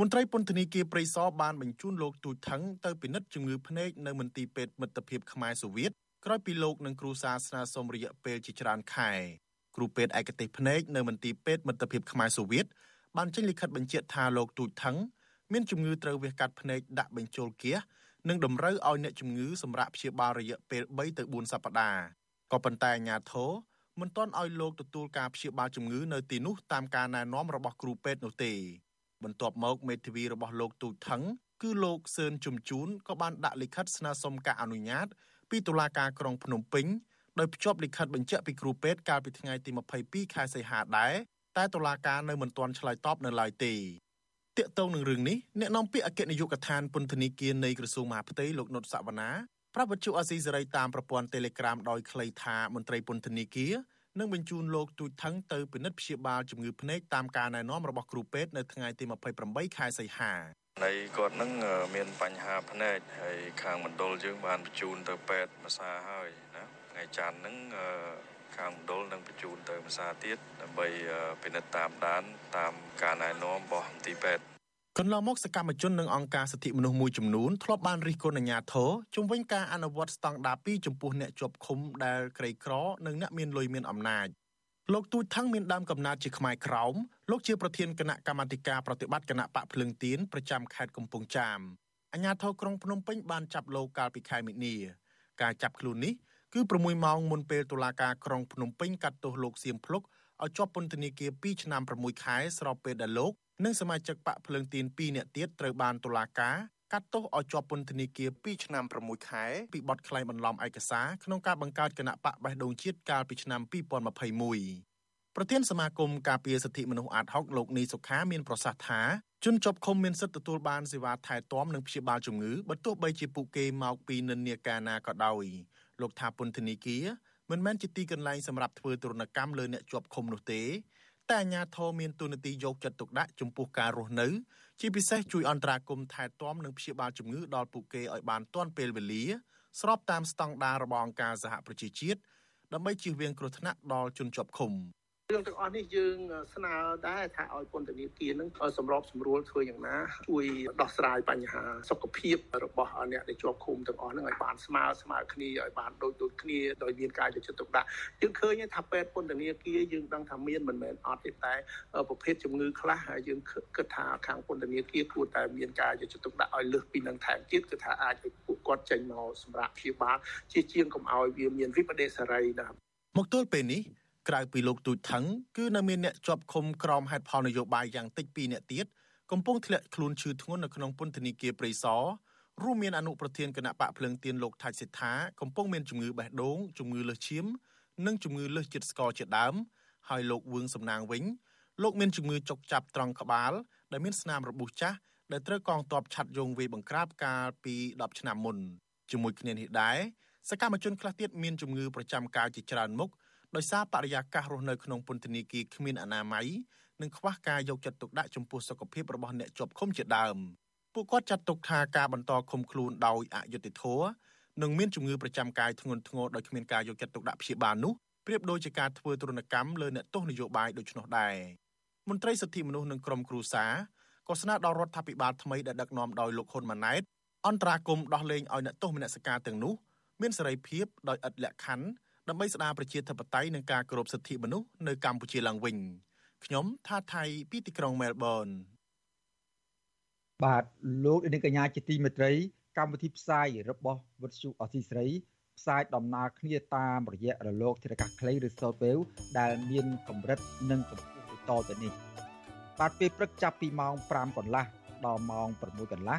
S11: មន្ត្រីពន្ធនាគារព្រៃសរបានបញ្ជូនលោកទូចថងទៅពិនិត្យជំងឺភ្នែកនៅមន្ទីរពេទ្យមិត្តភាពខ្មែរសូវៀតក្រោយពីលោកនិងគ្រូសាស្ត្រាសុំរយៈពេលជាច្រើនខែគ្រូពេទ្យឯកទេសភ្នែកនៅមន្ទីរពេទ្យមិត្តភាពខ្មែរសូវៀតបានចេញលិខិតបញ្ជាក់ថាលោកទូចថងមានជំងឺត្រូវវះកាត់ភ្នែកដាក់បញ្ចូលគៀសនិងតម្រូវឲ្យអ្នកជំងឺសម្រាប់ព្យាបាលរយៈពេល3ទៅ4សប្តាហ៍ក៏ប៉ុន្តែអាជ្ញាធរ មិនទាន់ឲ្យលោកទទួលការព្យាបាលជំងឺនៅទីនោះតាមការណែនាំរបស់គ្រូពេទ្យនោះទេ បន្ទាប់មកមេធាវីរបស់លោកទូចថងគឺលោកសឿនជំជូនក៏បានដាក់លិខិតស្នើសុំការអនុញ្ញាត ពីតុលាការក្រុងភ្នំពេញដោយភ្ជាប់លិខិតបញ្ជាក់ពីគ្រូពេទ្យកាលពីថ្ងៃទី22ខែសីហាដែរតែតុលាការនៅមិនទាន់ឆ្លើយតបនៅឡើយទេទាក់ទងនឹងរឿងនេះអ្នកនាំពាក្យអគ្គនាយកដ្ឋានពន្ធនាគារនៃក្រសួងមហាផ្ទៃលោកនុតសវណ្ណា ប្រាប់វិទ្យុអាស៊ីសេរីតាមប្រព័ន្ធ Telegram ដោយខ្លីថាមន្ត្រីពន្ធនាគារនឹងបញ្ជូនលោកទូចថងទៅពិនិត្យព្យាបាលជំងឺភ្នែកតាមការណែនាំរបស់គ្រូពេទ្យនៅថ្ងៃទី28ខែសីហា
S13: ហើយគាត់នឹងមានបញ្ហាភ្នែកហើយខាងមណ្ឌលយើងបានបញ្ជូនទៅពេទ្យភាសាហើយណាថ្ងៃច័ន្ទហ្នឹងខាងមណ្ឌលនឹងបញ្ជូនទៅភាសាទៀតដើម្បីពិនិត្យតាមដានតាមការណែនាំរបស់មន្ទីរពេទ្យ ក
S11: ន្លងមកសកម្មជននិងអង្គការសិទ្ធិមនុស្សមួយចំនួនធ្លាប់បានរិះគន់អាជ្ញាធរជំវិញការអនុវត្តស្តង់ដារ2ចំពោះអ្នកជាប់ឃុំដែលក្រីក្រនិងអ្នកមានលុយមានអំណាចលោកទូចថងមានដើមកំណើតជាខ្មែរក្រោមលោកជាប្រធានគណៈកម្មាធិការប្រតិបត្តិគណៈបកភ្លឹងទៀនប្រចាំខេត្តកំពង់ចាមអាជ្ញាធរក្រុងភ្នំពេញបានចាប់លោកកាលពីខែមិនិនាការចាប់ខ្លួននេះគឺ6ម៉ោងមុនពេលតុលាការក្រុងភ្នំពេញកាត់ទោសលោកសៀមភ្លុកឲ្យជាប់ពន្ធនាគារ2ឆ្នាំ6ខែស្របពេលដែលលោក និងសមាជិកបកភ្លើងទៀន2នាក់ទៀតត្រូវបានតុលាការកាត់ទោសឲ្យជាប់ពន្ធនាគារ2ឆ្នាំ6ខែពីបទក្លែងបន្លំឯកសារក្នុងការបង្កើតគណៈបកបេះដូងជាតិកាលពីឆ្នាំ2021ប្រធានសមាគមការពារសិទ្ធិមនុស្សអាត6លោកនីសុខាមានប្រសាសន៍ថាជនជាប់ឃុំមានសិទ្ធិទទួលបានសេវាថែទាំនិងព្យាបាលជំងឺបើទោះបីជាពួកគេមកពីនិន្នាការណាក៏ដោយលោកថាពន្ធនាគារមិនមែនជាទីកន្លែងសម្រាប់ធ្វើទរណកម្មលើអ្នកជាប់ឃុំនោះទេ តែអាជ្ញាធរមានទូនាទីយកចិត្តទុកដាក់ចំពោះការរស់នៅ ជាពិសេសជួយអន្តរាគមន៍ថែទាំនិងព្យាបាលជំងឺដល់ពួកគេឲ្យបានទាន់ពេលវេលា ស្របតាមស្តង់ដាររបស់អង្គការសហប្រជាជាតិដើម្បីជៀសវាងគ្រោះថ្នាក់ដល់ជនជាប់ឃុំ។
S14: រឿងទាំងអស់នេះយើងស្នើដែរថាឲ្យពន្ធនាគារនឹងសម្របសម្រួលធ្វើយ៉ាងណាជួយដោះស្រាយបញ្ហាសុខភាពរបស់អ្នកដែលជាប់ឃុំទាំងអស់ហ្នឹងឲ្យបានស្មើស្មើគ្នាឲ្យបានដូចដូចគ្នាដោយមានការយកចិត្តទុកដាក់យើងឃើញថាពេទ្យពន្ធនាគារយើងដឹងថាមានមិនមែនអត់ទេតែប្រភេទជំងឺខ្លះហើយយើងគិតថាខាងពន្ធនាគារគួរតែមានការយកចិត្តទុកដាក់ឲ្យលើសពីនឹងថែមទៀតគឺថាអាចឲ្យពួកគាត់ចេញមកសម្រាប់ព្យាបាលជាជាងកុំឲ្យវាមានវិបដិសារីណា
S11: មកទល់ពេលនេះ ក្រៅពីលោកទូចថងគឺនៅមានអ្នកជាប់ឃុំក្រោមហេតុផលនយោបាយយ៉ាងតិច2អ្នកទៀតកំពុងធ្លាក់ខ្លួនឈឺធ្ងន់នៅក្នុងពន្ធនាគារព្រៃសររួមមានអនុប្រធានគណៈបកភ្លឹងទៀនលោកថាច់សិដ្ឋាកំពុងមានជំងឺបេះដូងជំងឺលើសឈាម និងជំងឺលើសជាតិស្ករជាដើមហើយលោកវឿងសំណាងវិញលោកមានជំងឺចុកចាប់ត្រង់ក្បាលដែលមានស្នាមរបួសចាស់ដែលត្រូវកងទ័ពឆាត់យងវាយបង្ក្រាបកាលពី10ឆ្នាំមុនជាមួយគ្នានេះដែរសកម្មជនខ្លះទៀតមានជំងឺប្រចាំកាយជាច្រើនមុខ ដោយសារបរិយាកាសរស់នៅក្នុងពន្ធនាគារគ្មានអនាម័យនិងខ្វះការយកចិត្តទុកដាក់ចំពោះសុខភាពរបស់អ្នកជាប់ឃុំជាដើមពួកគាត់ចាត់ទុកថាការបន្តឃុំខ្លួនដោយអយុត្តិធម៌និងមានជំងឺប្រចាំកាយធ្ងន់ធ្ងរដោយគ្មានការយកចិត្តទុកដាក់ព្យាបាលនោះប្រៀបដូចជាការធ្វើទរណកម្មលើអ្នកទោសនយោបាយដូច្នោះដែរមន្ត្រីសិទ្ធិមនុស្សនិងក្រុមគ្រួសារក៏ស្នើដល់រដ្ឋាភិបាលថ្មីដែលដឹកនាំដោយលោកហ៊ុនម៉ាណែតអន្តរាគមដោះលែងឲ្យអ្នកទោសមនសិការទាំងនោះមានសេរីភាពដោយឥតលក្ខខណ្ឌ ដើម្បីស្ដារប្រជាធិបតេយ្យនិងការគោរពសិទ្ធិមនុស្សនៅកម្ពុជាឡើងវិញខ្ញុំថាថៃពីទីក្រុងមែលប៊ន
S1: បាទលោកនាងកញ្ញាជាទីមេត្រី កម្មវិធីផ្សាយរបស់វិទ្យុអសីស្រីផ្សាយដំណើរគ្នាតាមរយៈរលកធារកាសខ្លីឬ Shortwave ដែលមានកម្រិតនិងកម្ពស់ដូចតទៅនេះបាទពេលព្រឹកចាប់ពីម៉ោង5កន្លះដល់ម៉ោង6កន្លះ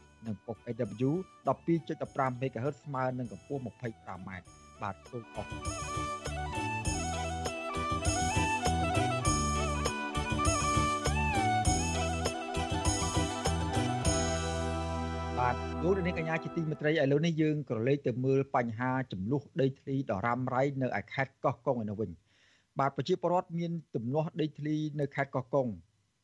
S1: និងប៉ុស AW 12.15 MHz ស្មើនឹងកម្ពស់ 25m បាទសូមអរគុណបាទលោកនាងកញ្ញាជាទីមេត្រីឥឡូវនេះយើងក៏លេខទៅមើលបញ្ហាចំនួនដីធ្លីដ៏រ៉ាំរ៉ៃនៅឯខេត្តកោះកុងឯនោះវិញបាទប្រជាពលរដ្ឋមានទំនាស់ដីធ្លីនៅខេត្តកោះកុង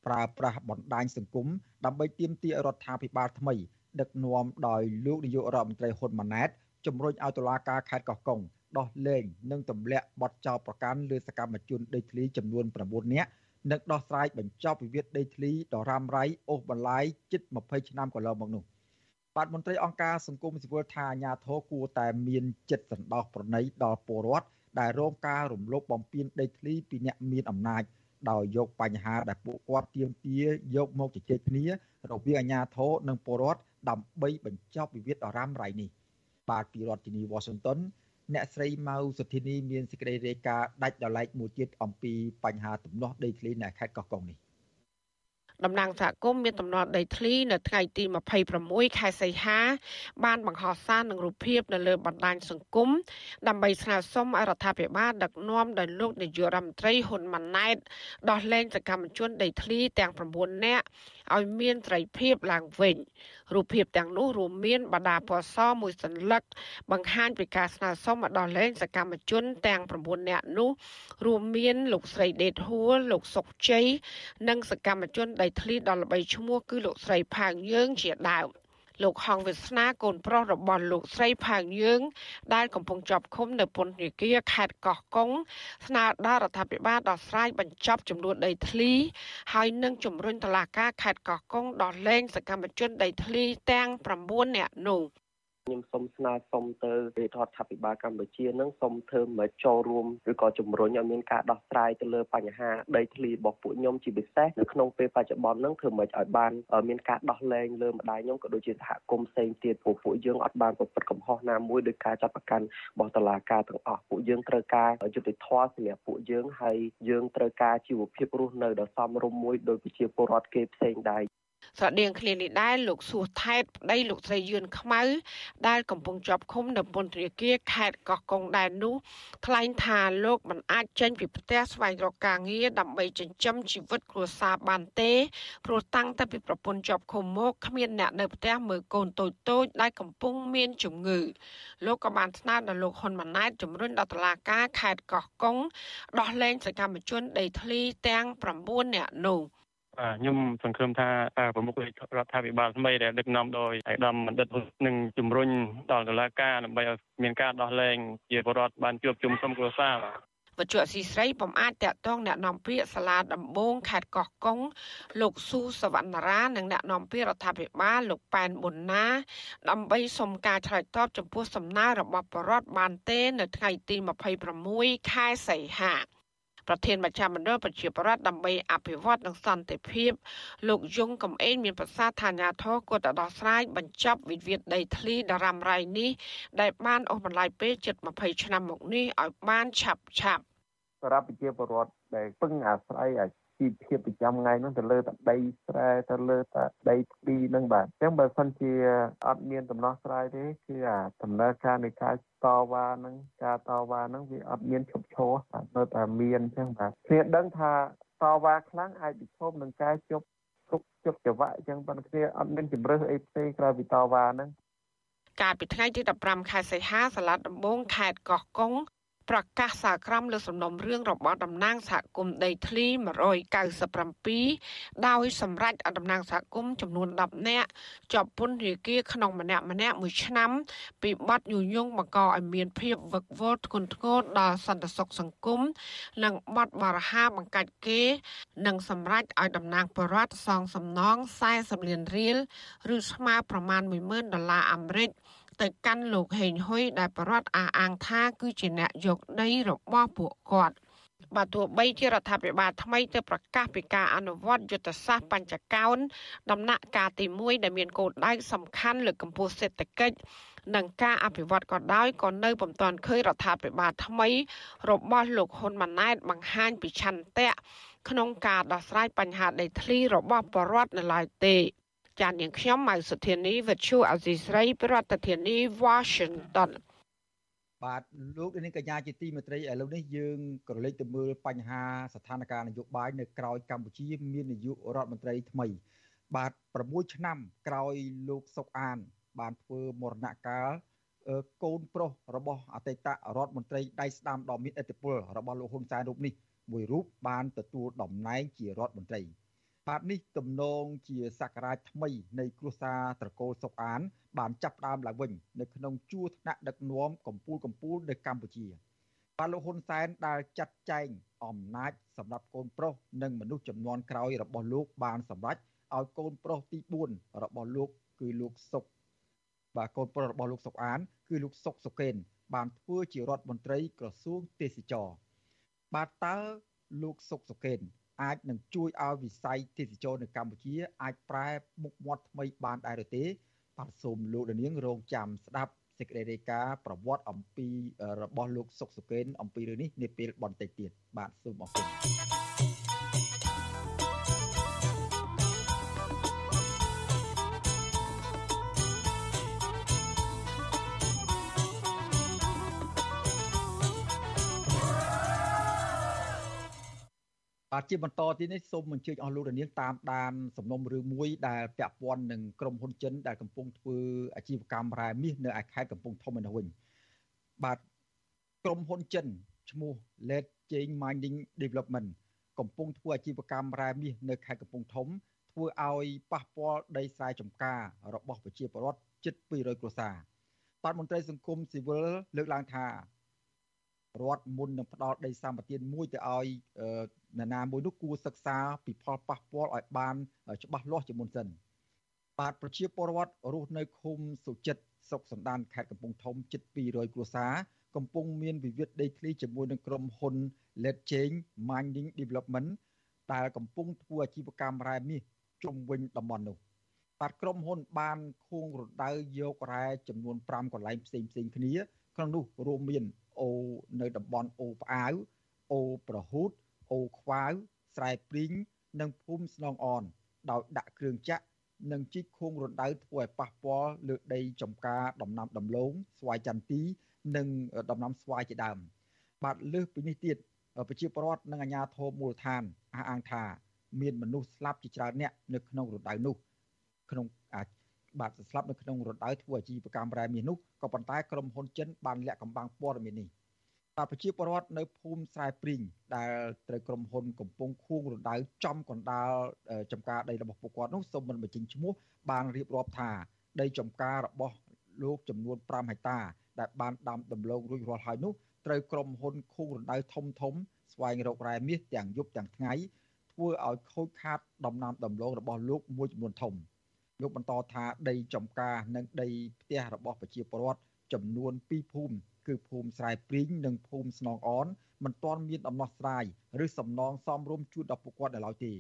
S1: ប្រើប្រាស់បណ្ដាញសង្គមដើម្បីទាមទាររដ្ឋាភិបាលថ្មី ដឹកនាំដោយលោកនាយករដ្ឋមន្ត្រីហ៊ុនម៉ាណែតជំរុញឲ្យតុលាការខេត្តកោះកុងដោះលែងនិងទម្លាក់បទចោទប្រកាន់លើសកម្មជនដីធ្លីចំនួន9នាក់និងដោះស្រាយបញ្ចប់វិវាទដីធ្លីដ៏រ៉ាំរ៉ៃអូសបន្លាយជិត20ឆ្នាំកន្លងមកនោះបាទមន្ត្រីអង្គការសង្គមស៊ីវិលថាអាញាធរគួរតែមានចិត្តសន្តោសប្រណីដល់ពលរដ្ឋដែលរងការរំលោភបំពានដីធ្លីពីអ្នកមានអំណាចដោយយកបញ្ហាដែលពួកគាត់ទាមទារយកមកជជែកគ្នារវាងអាជ្ញាធរនិងពលរដ្ឋ ដើម្បីបញ្ចប់វិវាទដ៏រ៉ាំរ៉ៃនេះបាទពីរដ្ឋធានី Washington អ្នកស្រីម៉ៅសុធីនីមានសេចក្តីរាយការណ៍ដាច់ដោយឡែកមួយទៀតអំពីបញ្ហាទំនាស់ដីធ្លីនៅខេត្តកោះកុងនេះ
S5: តំណាងសហគមន៍មានតំណដីធ្លីនៅថ្ងៃទី26ខែសីហា បានបង្ហោះសារនឹងរូបភាពនៅលើបណ្ដាញសង្គមដើម្បីស្នើសុំឲ្យរដ្ឋាភិបាលដឹកនាំដោយលោកនាយករដ្ឋមន្ត្រីហ៊ុនម៉ាណែតដោះលែងសកម្មជនដីធ្លីទាំង9នាក់ ឲ្យមានត្រីភាពឡើងវិញរូបភាពទាំងនោះរួមមានបដាពណ៌សមួយសន្លឹក បង្ហាញពីការស្នើសុំឲ្យដោះលែងសកម្មជនទាំង9នាក់នោះរួមមានលោកស្រីដេតហួរលោកសុកជ័យនិងសកម្មជនដីធ្លីដ៏ល្បីឈ្មោះគឺលោកស្រីផាងយើងជាដើម លោកហងវាសនាកូនប្រុសរបស់លោកស្រីផាងយើងដែលកំពុងជាប់ឃុំនៅពន្ធនាគារខេត្តកោះកុងស្នើដល់រដ្ឋាភិបាលដោះស្រាយបញ្ចប់ចំនួនដីធ្លី ហើយនឹងជំរុញតុលាការខេត្តកោះកុងដោះលែងសកម្មជនដីធ្លីទាំង9នាក់នោះ
S15: ខ្ញុំសូមស្នើសុំទៅរដ្ឋាភិបាលកម្ពុជានឹងសូមធ្វើមកចូលរួមឬក៏ជំរុញឲ្យមានការដោះស្រាយទៅលើបញ្ហាដីធ្លីរបស់ពួកខ្ញុំជាពិសេសនៅក្នុងពេលបច្ចុប្បន្ននឹងធ្វើមកឲ្យបានមានការដោះលែងលើម្ដាយខ្ញុំក៏ដូចជាសហគមន៍ផ្សេងទៀតពួកពួកយើងអត់បានប្រព្រឹត្តកំហុសណាមួយដោយការចាប់ប្រកាន់របស់តុលាការទាំងអស់ពួកយើងត្រូវការយុត្តិធម៌សម្រាប់ពួកយើងហើយយើងត្រូវការជីវភាពរស់នៅដ៏សមរម្យមួយដោយប្រជាពលរដ្ឋគេផ្សេងដែរ
S5: ស្រដៀងគ្នានេះដែរលោកសួសថែតប្តីលោកស្រីយឿនខ្មៅ ដែលកំពុងជាប់ឃុំនៅពន្ធនាគារខេត្តកោះកុងដែរនោះថ្លែងថាលោកមិនអាចចេញពីផ្ទះស្វែងរកការងារដើម្បីចិញ្ចឹមជីវិតគ្រួសារបានទេព្រោះតាំងតែពីប្រពន្ធជាប់ឃុំមកគ្មានអ្នកនៅផ្ទះមើលកូនតូចតូចដែលកំពុងមានជំងឺលោកក៏បានស្នើដល់លោកហ៊ុនម៉ាណែតជំរុញដល់តុលាការខេត្តកោះកុងដោះលែងសកម្មជនដីធ្លីទាំង9នាក់នោះ
S16: បាទខ្ញុំសង្ឃឹមថាប្រមុខរដ្ឋាភិបាលថ្មីដែលដឹកនាំដោយឯកឧត្តមបណ្ឌិតនឹងជំរុញដល់តុលាការដើម្បីឲ្យមានការដោះលែងជាបរដ្ឋបានជួបជុំក្រុមគ្រួសារបាទ
S5: វត្ថុអសីស្រីបំអាចតាក់ទងអ្នកនាំពាក្យសាលាដំបងខេត្តកោះកុងលោកស៊ូសវណ្ណរានិងអ្នកនាំពាក្យរដ្ឋាភិបាលលោកប៉ែនប៊ុនណា ដើម្បីសុំការឆ្លើយតបចំពោះសំណើរបស់បរដ្ឋបានទេ នៅថ្ងៃទី26ខែសីហា ប្រធានមជ្ឈមណ្ឌលប្រជាប្រដ្ឋដើម្បីអភិវឌ្ឍនិងសន្តិភាព លោកយងកំឯងមានប្រសាសន៍ថាអាញាធរគួរតែដោះស្រាយបញ្ចប់វិវាទដីធ្លីដរ៉ាំរ៉ៃនេះដែលបានអូសបន្លាយពេលជិត20ឆ្នាំមកនេះឲ្យបានឆាប់ឆាប់
S15: សម្រាប់ប្រជាពលរដ្ឋដែលពឹងអាស្រ័យ ជីវភាពប្រចាំថ្ងៃហ្នឹងទៅលើតែដីស្រែទៅលើតែដីធ្លីហ្នឹងបាទអញ្ចឹងបើសិនជាអត់មានដំណោះស្រាយទេគឺអាដំណើរការនៃការតវ៉ាហ្នឹងការតវ៉ាហ្នឹងវាអត់មានឈប់ឈរបាទនៅតែមានអញ្ចឹងបាទគ្នាដឹងថាតវ៉ាខ្លាំងអាចប្រឈមនឹងការជប់ទុកជប់ចង្វាក់អញ្ចឹងប៉ុន្តែគ្នាអត់មានជំរឿសអីផ្សេងក្រៅពីតវ៉ាហ្នឹង
S5: កាលពីថ្ងៃទី15ខែសីហាសាលាដំបងខេត្តកោះកុង ប្រកាសសាក្រមលើសំណុំរឿងរបស់តំណាងសហគមន៍ដីធ្លី197ដោយសម្រេចឲ្យតំណាងសហគមន៍ចំនួន10នាក់ជាប់ពន្ធនាគារក្នុងម្នាក់ម្នាក់មួយឆ្នាំ ពីបទញុយញងបង្កឲ្យមានភាពវឹកវរធ្ងន់ធ្ងរដល់សន្តិសុខសង្គមនិងបទបរាហាបង្កាច់គេ និងសម្រេចឲ្យតំណាងបរដ្ឋសងសំណង40លានរៀលឬស្មើប្រមាណ10000ដុល្លារអាមេរិក ទៅកាន់លោកហេងហ៊ុយដែលបរដ្ឋអះអាងថាគឺជាអ្នកយកដីរបស់ពួកគាត់បើទោះបីជារដ្ឋាភិបាលថ្មីទៅប្រកាសពីការអនុវត្តយុទ្ធសាស្ត្របញ្ចកោណដំណាក់កាលទី1ដែលមានគោលដៅសំខាន់លើកម្ពុជាសេដ្ឋកិច្ចនិងការអភិវឌ្ឍក៏ដោយក៏នៅពុំទាន់ឃើញរដ្ឋាភិបាលថ្មី របស់លោកហ៊ុនម៉ាណែតបង្ហាញពីឆន្ទៈក្នុងការដោះស្រាយបញ្ហាដីធ្លីរបស់ប្រជាពលរដ្ឋនៅឡើយទេ ចាននាងខ្ញុំម៉ៅសុធានីវិទ្យុអសីស្រីប្រធានាធិបតី Washington
S1: បាទលោកនាងកញ្ញាជាទីមេត្រីឥឡូវនេះយើងក៏លេចទៅមើលបញ្ហាស្ថានភាពនយោបាយនៅក្រៅកម្ពុជា មាននាយករដ្ឋមន្ត្រីថ្មី បាទ6ឆ្នាំក្រោយលោកសុកអាន បានធ្វើមរណកាលកូនប្រុសរបស់អតីតរដ្ឋមន្ត្រីដៃស្ដាំដ៏មានឥទ្ធិពលរបស់លោកហ៊ុនសែនរូបនេះមួយរូបបានទទួលតំណែងជារដ្ឋមន្ត្រី បាទនេះទំនងជាសក្ការៈថ្មីនៃគ្រួសារត្រកូលសុកអាន បានចាប់ផ្ដើមឡើងវិញនៅក្នុងជួរថ្នាក់ដឹកនាំកម្ពុជាកម្ពុជានៅកម្ពុជាបាទលោកហ៊ុនសែនដែលចាត់ចែងអំណាចសម្រាប់កូនប្រុសនិងមនុស្សចំនួនក្រោយរបស់លោកបានសម្រេចឲ្យកូនប្រុសទី4របស់លោកគឺលោកសុកបាទកូនប្រុសរបស់លោកសុកអាន គឺលោកសុកសុកេន បានធ្វើជារដ្ឋមន្ត្រីក្រសួងទេសចរបាទតើលោកសុកសុកេន អាចនឹងជួយឲ្យវិស័យទេសចរនៅកម្ពុជា អាចប្រែមុខមាត់ថ្មីបានដែរឬទេបាទសូមលោកនាងរងចាំស្ដាប់សេចក្តីរាយការណ៍ប្រវត្តិអំពីរបស់លោកសុកសុកេនអំពីរឿងនេះនាពេលបន្តិចទៀតបាទសូមអរគុណ បាទជាបន្តទៀតនេះសូមអញ្ជើញអស់លោកនាងតាមដានសំណុំរឿងមួយដែលពាក់ព័ន្ធនឹងក្រុមហ៊ុនចិនដែលកំពុងធ្វើអាជីវកម្មរ៉ែមាសនៅឯខេត្តកំពង់ធំឯនោះវិញបាទក្រុមហ៊ុនចិនឈ្មោះ Let Chain Mining Development កំពុងធ្វើអាជីវកម្មរ៉ែមាសនៅខេត្តកំពង់ធំធ្វើឲ្យប៉ះពាល់ដីស្រែចម្ការរបស់ប្រជាពលរដ្ឋជិត200គ្រួសារបាទមន្ត្រីសង្គមស៊ីវិលលើកឡើងថា រដ្ឋមុននឹងផ្ដល់ដីសម្បត្តិមួយទៅឲ្យនរណាមួយនោះគួរសិក្សាពីផលប៉ះពាល់ឲ្យបានច្បាស់លាស់ជាមុនសិនបាទប្រជាពលរដ្ឋរស់នៅឃុំសុចិត្តស្រុកសណ្ដានខេត្តកំពង់ធំជិត200គ្រួសារកំពុងមានវិវាទដីធ្លីជាមួយនឹងក្រុមហ៊ុន Let Change Mining Development ដែលកំពុងធ្វើអាជីវកម្មរ៉ែមាសជុំវិញតំបន់នោះបាទក្រុមហ៊ុនបានខួងរណ្ដៅយករ៉ែចំនួន5កន្លែងផ្សេងផ្សេងគ្នាក្នុងនោះរួមមាន អូនៅតំបន់អូផ្អាវអូប្រហូតអូខ្វាវស្រែព្រីងនិងភូមិស្នងអនដោយដាក់គ្រឿងចាក់និងជីកខួងរណ្ដៅធ្វើឲ្យប៉ះពាល់លើដីចំការដំណាំដំឡូងស្វាយចន្ទទីនិងដំណាំស្វាយជាដើម បាទលើសពីនេះទៀតប្រជាពលរដ្ឋនិងអាជ្ញាធរមូលដ្ឋានអះអាងថា មានមនុស្សស្លាប់ជាច្រើនអ្នកនៅក្នុងរណ្ដៅនោះ ក្នុង បាទស្លាប់នៅក្នុងរណ្ដៅធ្វើអាជីវកម្មរ៉ែមាសនោះក៏ប៉ុន្តែក្រុមហ៊ុនចិនបានលាក់កំបាំងព័ត៌មាននេះបាទប្រជាពលរដ្ឋនៅភូមិស្រែព្រីងដែលត្រូវក្រុមហ៊ុនកំពុងខួងរណ្ដៅចំកណ្ដាលចំការដីរបស់ពួកគាត់នោះសូមមិនបញ្ចេញឈ្មោះបានរៀបរាប់ថាដីចំការរបស់លោកចំនួន5ហិកតា ដែលបានដាំដំឡូងរួចរាល់ហើយនោះត្រូវក្រុមហ៊ុនខួងរណ្ដៅធំធំស្វែងរករ៉ែមាសទាំងយប់ទាំងថ្ងៃធ្វើឲ្យខូចខាតដំណាំដំឡូងរបស់លោកមួយចំនួនធំ លោកបន្តថាដីចំការនិងដីផ្ទះរបស់ប្រជាពលរដ្ឋចំនួន2ភូមិគឺភូមិស្រែព្រីងនិងភូមិស្នងអនមិនទាន់មានដំណោះស្រាយឬសំណងសមរម្យជូនដល់ពួកគាត់នៅឡើយទេ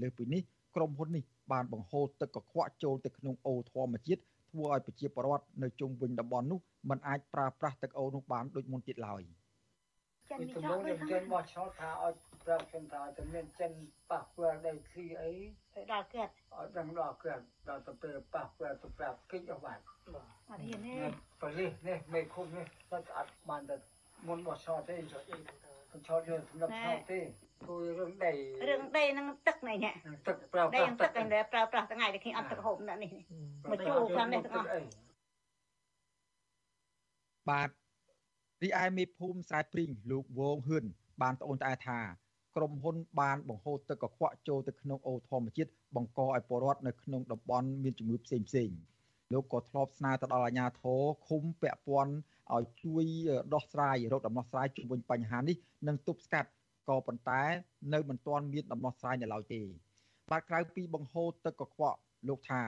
S1: លើសពីនេះក្រុមហ៊ុននេះបានបង្ហូរទឹកកខ្វក់ចូលទៅក្នុងអូរធម្មជាតិធ្វើឲ្យប្រជាពលរដ្ឋនៅជុំវិញតំបន់នោះមិនអាចប្រើប្រាស់ទឹកអូរនោះបានដូចមុនទៀតឡើយ
S17: ចិនមានចោលដូចចិនបោះឆ្នោតថាឲ្យប្រាប់ខ្ញុំថាទៅមានចិនប៉ះពាល់ដីឃ្លីអីទៅដល់គាត់ឲ្យដឹងដល់គាត់ដល់ទៅពេលប៉ះពាល់ទៅប្រាប់គិតអស់បាទអត់ហ៊ានទេប៉លិសនេះមេឃុំនេះទៅអត់បានទៅមុនបោះឆ្នោតទេចុះអីខ្ញុំឆ្នោតយកសម្រាប់ឆ្នោតទេគួររឿងដីរឿងដីនឹងទឹកនេះនេះទឹកប្រើប្រាស់ទឹកនេះប្រើប្រាស់ថ្ងៃនេះខ្ញុំអត់ទឹកហូបនេះនេះមកជួខាងនេះទាំងអស់
S1: បាទ រីឯមេភូមិស្រែព្រីងលោកវងហ៊ឿនបានត្អូញត្អែថាក្រុមហ៊ុនបានបង្ហូរទឹកកខ្វក់ចូលទៅក្នុងអូរធម្មជាតិបង្កឲ្យពលរដ្ឋនៅក្នុងតំបន់មានជំងឺផ្សេងផ្សេងលោកក៏ធ្លាប់ស្នើទៅដល់អាជ្ញាធរឃុំពាក់ព័ន្ធឲ្យជួយដោះស្រាយរកដំណោះស្រាយជុំវិញបញ្ហានេះនិងទប់ស្កាត់ក៏ប៉ុន្តែ នៅមិនទាន់មានដំណោះស្រាយនៅឡើយទេបាទក្រៅពីបង្ហូរទឹកកខ្វក់លោកថា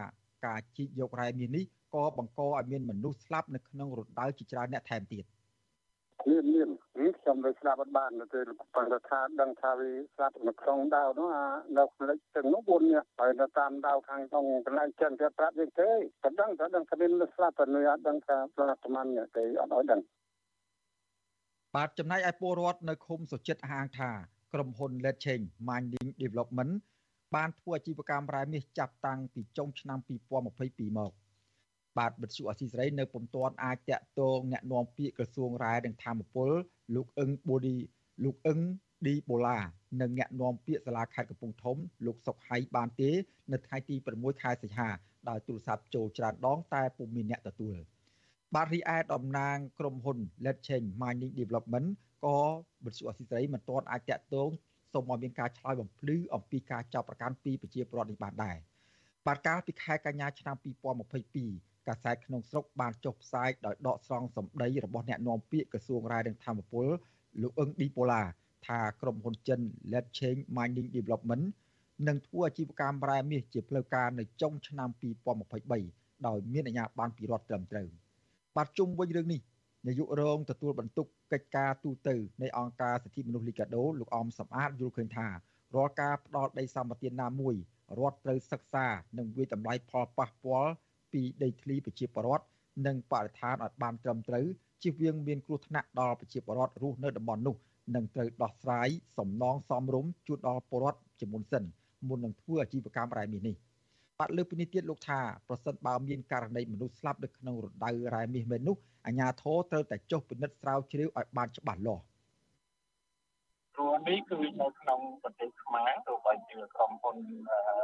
S1: ការជីកយករ៉ែមាសនេះក៏បង្កឲ្យមានមនុស្សស្លាប់នៅក្នុងរណ្ដៅជាច្រើនអ្នកថែមទៀត
S10: មានមានខ្ញុំនៅស្ដាប់អត់បានទៅប៉ុន្តែថាដឹងថាវាស្ដាប់នៅក្នុងដាវនោះអានៅផ្លេចទាំងនោះ4នាក់ហើយនៅតាមដាវខាងក្នុងកន្លែងចិនគេប្រាប់យើងទេតែដឹងថាដឹងថាមានស្លាប់តែនៅអត់ដឹងថាប្រហែលប្រមាណទេអត់ឲ្យដឹង
S1: បាទចំណែកឯពលរដ្ឋនៅឃុំសុចិត្តហាងថាក្រុមហ៊ុន Let Change Mining Development បានធ្វើអាជីវកម្មរ៉ែមាសចាប់តាំងពីចុងឆ្នាំ2022មក បាទវិទ្យុអសីសេរីនៅពុំទាន់អាចតាក់ទងអ្នកនាំពាក្យក្រសួងរាយនិងធម្មពលលោកអឹងបូឌីលោកអឹងឌីបូឡានិងអ្នកនាំពាក្យសាលាខេត្តកំពង់ធំលោកសុកហៃបានទេ នៅថ្ងៃទី6ខែសីហាដោយទូរស័ព្ទចូលច្រើនដង តែពុំមានអ្នកទទួលបាទរីឯតំណាងក្រុមហ៊ុន Let Change Mining Development ក៏វិទ្យុអសីសេរីមិនទាន់អាចតាក់ទងសូមឲ្យមានការឆ្លើយបំភ្លឺអំពីការចាប់ប្រកាន់ពីប្រជាពលរដ្ឋនេះបានដែរបាទកាលពីខែកញ្ញាឆ្នាំ2022 កាសែតក្នុងស្រុកបានចុះផ្សាយដោយដកស្រង់សម្ដីរបស់អ្នកនាំពាក្យក្រសួងរាយនឹងធម្មពលលោកអឹងឌីប៉ូឡាថាក្រុមហ៊ុនចិន Let Change Mining Development នឹងធ្វើអាជីវកម្មរ៉ែមាសជាផ្លូវការនៅចុងឆ្នាំ2023ដោយមានអាជ្ញាប័ណ្ណពីរដ្ឋត្រឹមត្រូវបាទជុំវិញរឿងនេះនាយករងទទួលបន្ទុកកិច្ចការទូតនៃអង្គការសិទ្ធិមនុស្សលីកាដូលោកអមសំអាតយល់ឃើញថារាល់ការផ្ដល់ដីសម្បត្តិណាមួយរដ្ឋត្រូវសិក្សានិងវិតម្លៃផលប៉ះពាល់ ពីដីធ្លីប្រជាពលរដ្ឋនិងបរិស្ថានឲ្យបានត្រឹមត្រូវជៀសវាងមានគ្រោះថ្នាក់ដល់ប្រជាពលរដ្ឋរស់នៅតំបន់នោះនិងត្រូវដោះស្រាយសំណងសមរម្យជូនដល់ពលរដ្ឋជាមុនសិនមុននឹងធ្វើអាជីវកម្មរ៉ែមាសនេះបាទលើពីនេះទៀតលោកថាប្រសិនបើមានករណីមនុស្សស្លាប់នៅក្នុងរដូវរ៉ែមាសមែននោះអាជ្ញាធរត្រូវតែចុះពិនិត្យស្រាវជ្រាវឲ្យបានច្បាស់លាស់
S18: ព្រោះនេះគឺនៅក្នុងប្រទេសខ្មែរទោះបីជាក្រុមហ៊ុន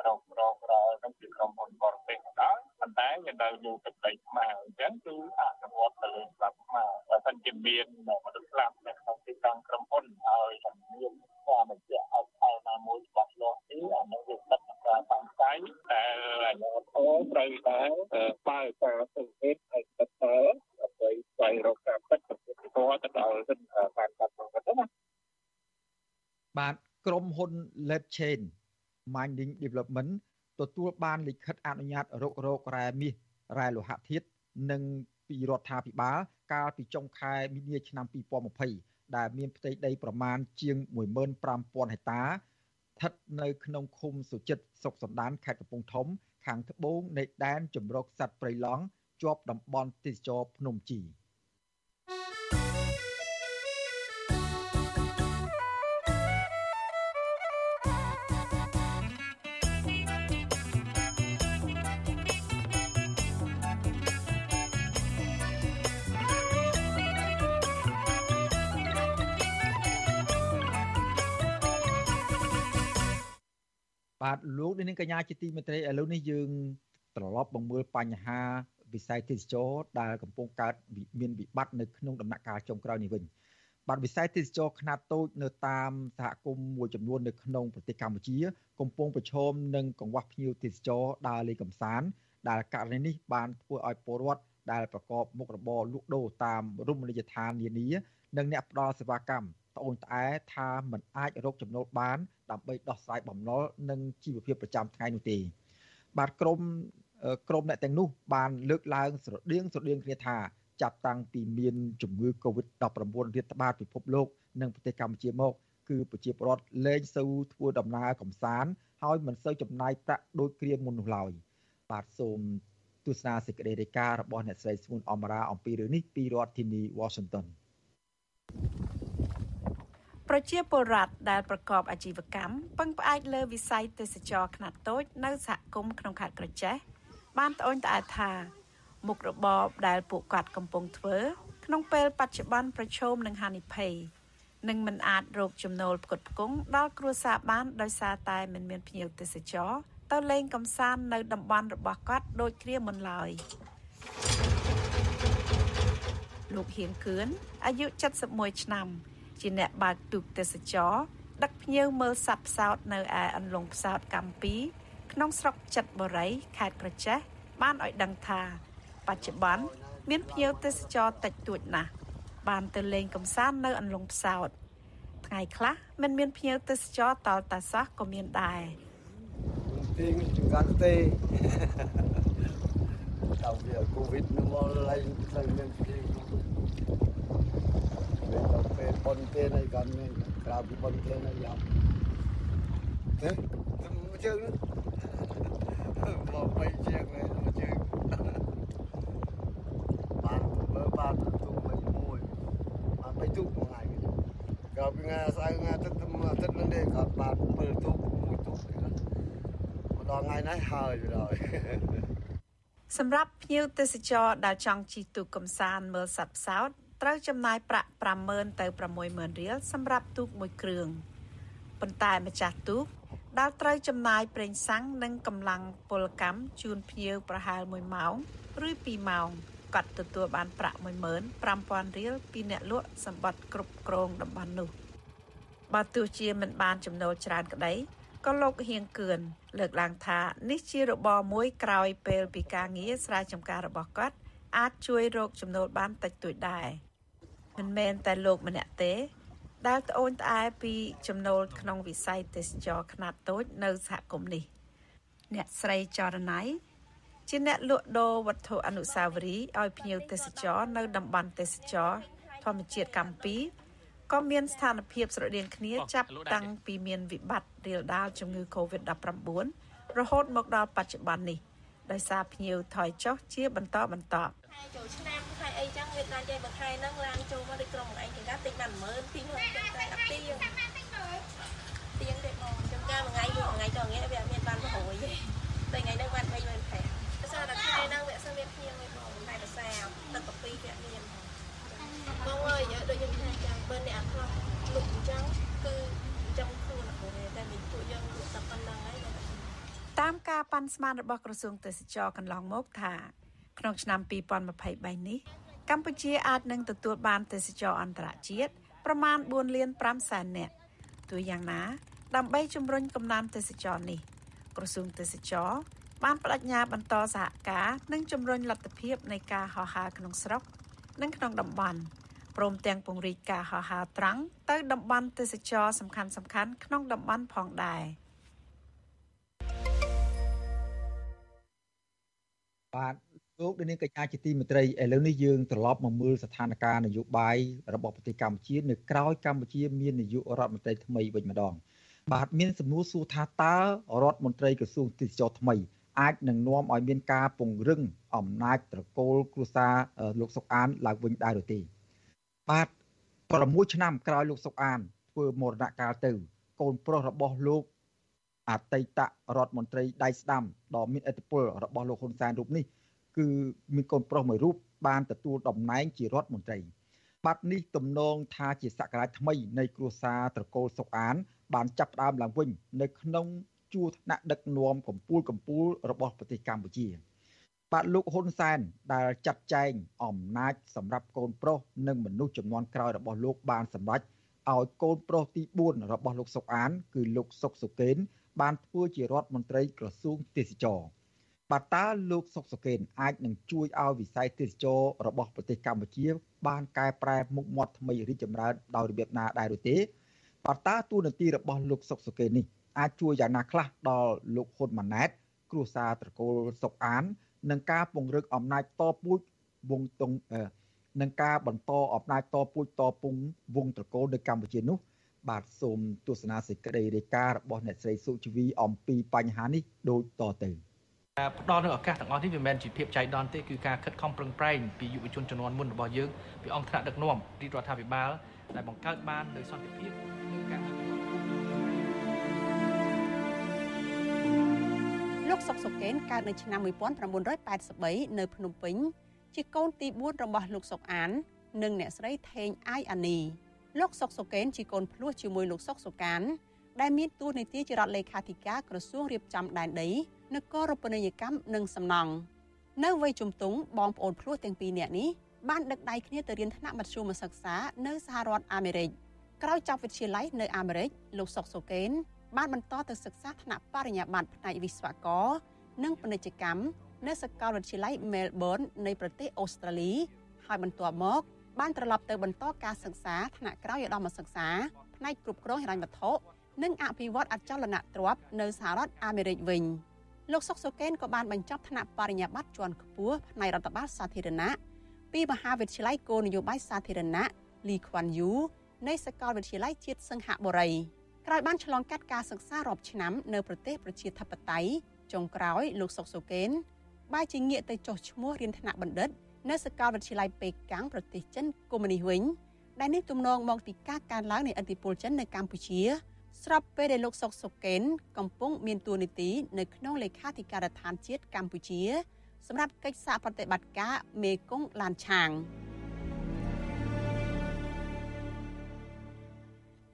S18: រករករនឹងជាក្រុមហ៊ុនបរទេសក៏ដោយ ប៉ុន្តែវានៅលើទឹកដីខ្មែរអញ្ចឹងគឺអនុវត្តទៅលើច្បាប់ខ្មែរបើមិនជាមានមនុស្សស្លាប់នៅក្នុងទីតាំងក្រុមហ៊ុនហើយមានការបញ្ជាក់ឲ្យខែណាមួយច្បាស់លាស់ទេអានោះវាស្ថិតក្នុងការតាំងតែតែអាជ្ញាធរត្រូវតែបើកការសង្កេតឲ្យស្ថិតតែដើម្បីស្វែងរកការពិតប្រកបទៅដល់ការកាត់បង្កើតណា
S1: បាទក្រុមហ៊ុន Let Chain Mining Development ទទួលបានលិខិតអនុញ្ញាតរករករ៉ែមាសរ៉ែលោហៈធាតុនិងពីរដ្ឋាភិបាលកាលពីចុងខែមីនាឆ្នាំ2020ដែលមានផ្ទៃដីប្រមាណជាង15000ហិកតាស្ថិតនៅក្នុងឃុំសុចិត្តស្រុកសណ្ដានខេត្តកំពង់ធំ ខាងត្បូងនៃដែនជំរកសត្វព្រៃឡង់ជាប់តំបន់ទេសចរភ្នំជី។ បាទលោកនាងកញ្ញាជាទីមេត្រីឥឡូវនេះយើងត្រឡប់មកមើលបញ្ហាវិស័យទេសចរដែលកំពុងកើតមានវិបត្តិនៅក្នុងដំណាក់កាលចុងក្រោយនេះវិញបាទវិស័យទេសចរខ្នាតតូចនៅតាមសហគមន៍មួយចំនួននៅក្នុងប្រទេសកម្ពុជា កំពុងប្រឈមនឹងកង្វះភ្ញៀវទេសចរដើរលេងកម្សាន្តដែលករណីនេះបានធ្វើឲ្យពលរដ្ឋដែលប្រកបមុខរបរលក់ដូរតាមរមណីយដ្ឋាននានានិងអ្នកផ្ដល់សេវាកម្ម ត្អូញត្អែថាมันអាចរកចំណូលបាន ដើម្បីដោះស្រាយបំណុលនិងជីវភាពប្រចាំថ្ងៃនោះទេបាទក្រមក្រមអ្នកទាំងនោះបានលើកឡើងស្រដៀងស្រដៀងគ្នាថាចាប់តាំងពីមានជំងឺ Covid-19 រាតត្បាតពិភពលោកនិងប្រទេសកម្ពុជាមក គឺប្រជាពលរដ្ឋលែងសូវធ្វើដំណើរកំសាន្តហើយមិនសូវចំណាយប្រាក់ដូចគ្រាមុននោះឡើយបាទសូមទស្សនាសេចក្តីរាយការណ៍របស់អ្នកស្រីស្ងួនអមរាអំពីរឿងនេះពីរដ្ឋធានី Washington
S19: ប្រជាពលរដ្ឋដែលប្រកបអាជីវកម្មពឹងផ្អែកលើវិស័យទេសចរខ្នាតតូចនៅសហគមន៍ក្នុងខេត្តក្រចេះបានត្អូញត្អែថា មុខរបរដែលពួកគាត់កំពុងធ្វើ ក្នុងពេលបច្ចុប្បន្នប្រឈមនឹងហានិភ័យនិងមិនអាចរកចំណូលផ្គត់ផ្គង់ដល់គ្រួសារបានដោយសារតែមិនមានភ្ញៀវទេសចរទៅលេងកម្សាន្តនៅតំបន់របស់គាត់ដូចគ្រាមុនឡើយលោកហៀងគឿនអាយុ71ឆ្នាំ ជាអ្នកបើកទូកទេសចរដឹកភ្ញៀវមើលសត្វផ្សោតនៅឯអន្លង់ផ្សោតកម្ពី ក្នុងស្រុកចិត្តបុរីខេត្តក្រចេះបានឲ្យដឹងថា បច្ចុប្បន្នមានភ្ញៀវទេសចរតិចតួចណាស់បានទៅលេងកំសាន្តនៅអន្លង់ផ្សោតថ្ងៃខ្លះមិនមានភ្ញៀវទេសចរតលតាសោះក៏មានដែរ
S20: ទីចង្កាត់ទេដល់វាកូវីដនឹងមកឡើងទៅមានភ្ញៀវ ពេលដល់ពេលប៉ុនទេនៃកាន់មានក្រៅពីប៉ុនទេនៃយ៉ាប់ទេមកជើងមកបីជាងនេះមកជើងបានមើលបានទុកមួយមួយបានបីទុកមួយថ្ងៃក្រៅពីថ្ងៃស្អែកថ្ងៃអាទិត្យអាទិត្យនឹងទេគាត់បាន7ទុកមួយទុកមកដល់ថ្ងៃនេះហើយហើយ
S19: សម្រាប់ភ្ញៀវទេសចរដែលចង់ជិះទូកកំសាន្តមើលសត្វផ្សោត ត្រូវចំណាយប្រាក់50000ទៅ60000រៀលសម្រាប់ទូកមួយគ្រឿងប៉ុន្តែម្ចាស់ទូកដែលត្រូវចំណាយប្រេងសាំងនិងកម្លាំងពលកម្មជូនភ្ញៀវប្រហែល1ម៉ោងឬ2ម៉ោងគាត់ទទួលបានប្រាក់15000រៀលពីអ្នកលក់សម្បត្តិគ្រប់គ្រងតំបន់នោះបើទោះជាមិនបានចំណូលច្រើនក្តីក៏លោកហៀងគឿនលើកឡើងថានេះជារបរមួយក្រោយពេលពីការងារស្រែចម្ការរបស់គាត់អាចជួយរកចំណូលបានតិចតួចដែរ មិនមែនតែលោកម្នាក់ទេ ដែលត្អូញត្អែពីចំណូលក្នុងវិស័យទេសចរខ្នាតតូចនៅសហគមន៍នេះអ្នកស្រីចរណៃជាអ្នកលក់ដូរវត្ថុអនុស្សាវរីយ៍ឲ្យភ្ញៀវទេសចរនៅតំបន់ទេសចរធម្មជាតិកម្ពុជាក៏មានស្ថានភាពស្រដៀងគ្នាចាប់តាំងពីមានវិបត្តិរាលដាលជំងឺ Covid-19 រហូតមកដល់បច្ចុប្បន្ននេះដោយសារភ្ញៀវថយចុះជាបន្តបន្ទាប់
S21: ខែចូលឆ្នាំខែអីចឹងវាដល់ចេះមួយខែហ្នឹងឡើងចូលមកដូចក្រុមឯងគេថាទិញបាន10000 20000ចឹងតែអត់ទៀងទៀងទេបងចឹងការមួយថ្ងៃមួយថ្ងៃទៅថ្ងៃវាអត់មានបាន100ទេតែថ្ងៃហ្នឹងបាន3 5ភាសាតែខែហ្នឹងវាអត់មានភ្ញៀវទេបងតែភាសាទឹកកាពីវាមានបងអើយដូចយើងថាចឹងបើអ្នកអត់ខ្លះលុបអញ្ចឹងគឺចឹងខ្លួនតែមានពួកយើងលុបតែប៉ុណ្្នឹងហើយ
S19: តាមការប៉ាន់ស្មានរបស់ក្រសួងទេសចរកន្លងមកថា ក្នុងឆ្នាំ2023នេះកម្ពុជាអាចនឹងទទួលបានទេសចរអន្តរជាតិប្រមាណ4លាន5សែននាក់ទោះយ៉ាងណា ដើម្បីជំរុញកំណើនទេសចរនេះ ក្រសួងទេសចរបានបដិញ្ញាបន្តសហការនិងជំរុញលទ្ធភាពនៃការហោះហើរក្នុងស្រុក និងក្នុងតំបន់ព្រមទាំងពង្រីកការហោះហើរត្រង់ទៅតំបន់ទេសចរសំខាន់ៗក្នុងតំបន់ផងដែរ
S1: បាទ លោកនាងកញ្ញាជាទីមេត្រីឥឡូវនេះយើងត្រឡប់មកមើលស្ថានភាពនយោបាយរបស់ប្រទេសកម្ពុជានៅក្រៅកម្ពុជាមាននាយករដ្ឋមន្ត្រីថ្មីវិញម្ដងបាទមានសំណួរសួរថាតើរដ្ឋមន្ត្រីក្រសួងទេសចរថ្មីអាចនឹងនាំឲ្យមានការពង្រឹងអំណាចត្រកូលគ្រួសារលោកសុកអានឡើងវិញដែរឬទេបាទ6ឆ្នាំក្រោយលោកសុកអានធ្វើមរណកាលទៅ កូនប្រុសរបស់លោកអតីតរដ្ឋមន្ត្រីដៃស្ដាំដ៏មានឥទ្ធិពលរបស់លោកហ៊ុនសែនរូបនេះ គឺមានកូនប្រុសមួយរូបបានទទួលតំណែងជារដ្ឋមន្ត្រីបាត់នេះទំនងថាជាសក្តានថ្មីនៃគ្រួសារត្រកូលសុកអាន បានចាប់ផ្ដើមឡើងវិញ នៅក្នុងជួរថ្នាក់ដឹកនាំកម្ពុជាកម្ពុជារបស់ប្រទេសកម្ពុជា បាទលោកហ៊ុនសែនដែលចាត់ចែងអំណាចសម្រាប់កូនប្រុសនិងមនុស្សចំនួនក្រោយរបស់លោកបានសម្រេចឲ្យកូនប្រុសទី4របស់លោកសុកអាន គឺលោកសុកសុកេនបានធ្វើជារដ្ឋមន្ត្រីក្រសួងទេសចរ បាទតើលោកសុកសុកេនអាចនឹងជួយឲ្យវិស័យទេសចររបស់ប្រទេសកម្ពុជា បានកែប្រែមុខមាត់ថ្មីរីកចម្រើនដោយរបៀបណាដែរឬទេបាទតើទូនាទីរបស់លោកសុកសុកេននេះអាចជួយយ៉ាងណាខ្លះដល់លោកហ៊ុនម៉ាណែត គ្រួសារត្រកូលសុកអាននឹងការពង្រឹងអំណាចតពូជវងតុងនឹងការបន្តអំណាចតពូជតពុងវងត្រកូលនៅកម្ពុជានោះ បាទសូមទស្សនាសេចក្តីរាយការណ៍របស់អ្នកស្រីសុជីវីអំពីបញ្ហានេះដូចតទៅ
S22: ផ្ដល់នូវឱកាសទាំងអស់នេះវាមិនមែនជាភាពចៃដន្យទេគឺការខិតខំប្រឹងប្រែងពីយុវជនជំនាន់មុនរបស់យើងពីអង្គថ្នាក់ដឹកនាំរាជរដ្ឋាភិបាលដែលបង្កើតបាននូវសន្តិភាពនិងការ
S23: លោកសុកសុកេនកើតនៅឆ្នាំ1983នៅភ្នំពេញ ជាកូនទី4របស់លោកសុកអាន និងអ្នកស្រីថេងអាយអានីលោកសុកសុកេនជាកូនភ្លោះជាមួយលោកសុកសុកានដែលមានតួនាទីជារដ្ឋលេខាធិការក្រសួងរៀបចំដែនដី នគររូបនីយកម្មនិងសំណង់នៅវ័យជំទង់បងប្អូនភ្លោះទាំងពីរនាក់នេះបានដឹកដៃគ្នាទៅរៀនថ្នាក់មធ្យមសិក្សានៅសហរដ្ឋអាមេរិកក្រោយចប់វិទ្យាល័យនៅអាមេរិកលោកសុកសូកេនបានបន្តទៅសិក្សាថ្នាក់បរិញ្ញាបត្រផ្នែកវិស្វករនិងពាណិជ្ជកម្មនៅសាកលវិទ្យាល័យ Melbourne នៃប្រទេសអូស្ត្រាលីហើយបន្ទាប់មក បានត្រឡប់ទៅបន្តការសិក្សាថ្នាក់ក្រោយឧត្តមសិក្សាផ្នែកគ្រប់គ្រងហិរញ្ញវត្ថុនិងអភិវឌ្ឍអចលនទ្រព្យនៅសហរដ្ឋអាមេរិកវិញ លោកសុកសូកេនក៏បានបញ្ចប់ថ្នាក់បរិញ្ញាបត្រជាន់ខ្ពស់ផ្នែករដ្ឋបាលសាធារណៈពីមហាវិទ្យាល័យគោលនយោបាយសាធារណៈលីខ្វាន់យូនៃសាកលវិទ្យាល័យជាតិសង្ហបុរីក្រោយបានឆ្លងកាត់ការសិក្សារាប់ឆ្នាំនៅប្រទេសប្រជាធិបតេយ្យចុងក្រោយលោកសុកសូកេនបែរជាងាកទៅចុះឈ្មោះរៀនថ្នាក់បណ្ឌិត នៅសាកលវិទ្យាល័យប៉េកាំងប្រទេសចិនកុម្មុយនីសវិញដែលនេះទំនងមកពីការកើនឡើងនៃឥទ្ធិពលចិននៅកម្ពុជា ស្របពេលដែលលោកសុកសុកេនកំពុងមានតួនាទីនៅក្នុងលេខាធិការដ្ឋានជាតិកម្ពុជាសម្រាប់កិច្ចសហប្រតិបត្តិការមេគង្គឡានឆាង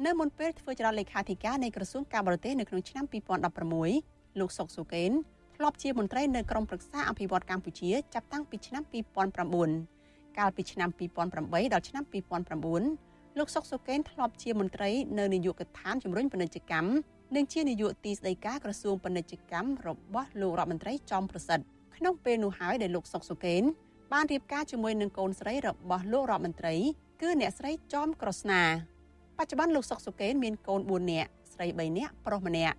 S23: នៅមុនពេលធ្វើចរន្តលេខាធិការនៃក្រសួងការបរទេសនៅក្នុងឆ្នាំ2016លោកសុកសុកេនធ្លាប់ជាមន្ត្រីនៅក្រមប្រឹក្សាអភិវឌ្ឍកម្ពុជាចាប់តាំងពីឆ្នាំ2009កាលពីឆ្នាំ2008ដល់ឆ្នាំ2009 លោកសុកស៊ូកេនធ្លាប់ជាមន្ត្រីនៅនាយកដ្ឋានជំរុញពាណិជ្ជកម្មនិងជានាយកទីស្តីការក្រសួងពាណិជ្ជកម្មរបស់លោករដ្ឋមន្ត្រីចំប្រសិទ្ធក្នុងពេលនោះហើយដែលលោកសុកស៊ូកេនបានរៀបការជាមួយនឹងកូនស្រីរបស់លោករដ្ឋមន្ត្រី គឺអ្នកស្រីចំក្រស្នាបច្ចុប្បន្នលោកសុកសុកេនមានកូន4នាក់ស្រី3នាក់ប្រុសម្នាក់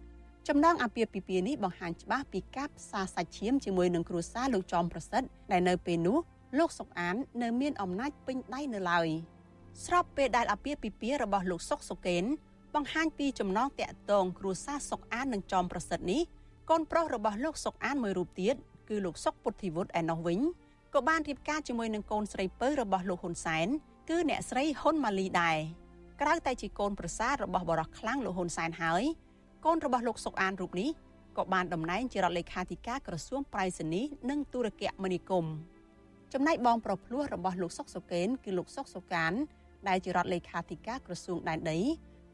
S23: ចំណងអាពាហ៍ពិពាហ៍នេះបង្ហាញច្បាស់ពីការផ្សារសាច់ឈាមជាមួយនឹងគ្រួសារលោកចំប្រសិទ្ធដែលនៅពេលនោះលោកសុកអាន នៅមានអំណាចពេញដៃនៅឡើយ ស្របពេលដែលអាពាហ៍ពិពាហ៍របស់លោកសុកសុកេនបង្ហាញពីចំណងតាក់ទងគ្រួសារសុកអាននិងចំប្រសិទ្ធនេះកូនប្រុសរបស់លោកសុកអានមួយរូបទៀតគឺលោកសុកពុទ្ធិវុឌ្ឍឯណោះវិញក៏បានរៀបការជាមួយនឹងកូនស្រីពៅរបស់លោកហ៊ុនសែនគឺអ្នកស្រីហ៊ុនម៉ាលីដែរក្រៅតែជាកូនប្រសាររបស់បរិះខ្លាំងលោកហ៊ុនសែនហើយកូនរបស់លោកសុកអានរូបនេះក៏បានតំណែងជារដ្ឋលេខាធិការក្រសួងប្រៃសណីនិងទូរគមនាគមន៍ចំណែកបងប្រុសភ្លោះរបស់លោកសុកសុកេនគឺលោកសុកសុកាន ដែលជារដ្ឋលេខាធិការក្រសួងដែនដី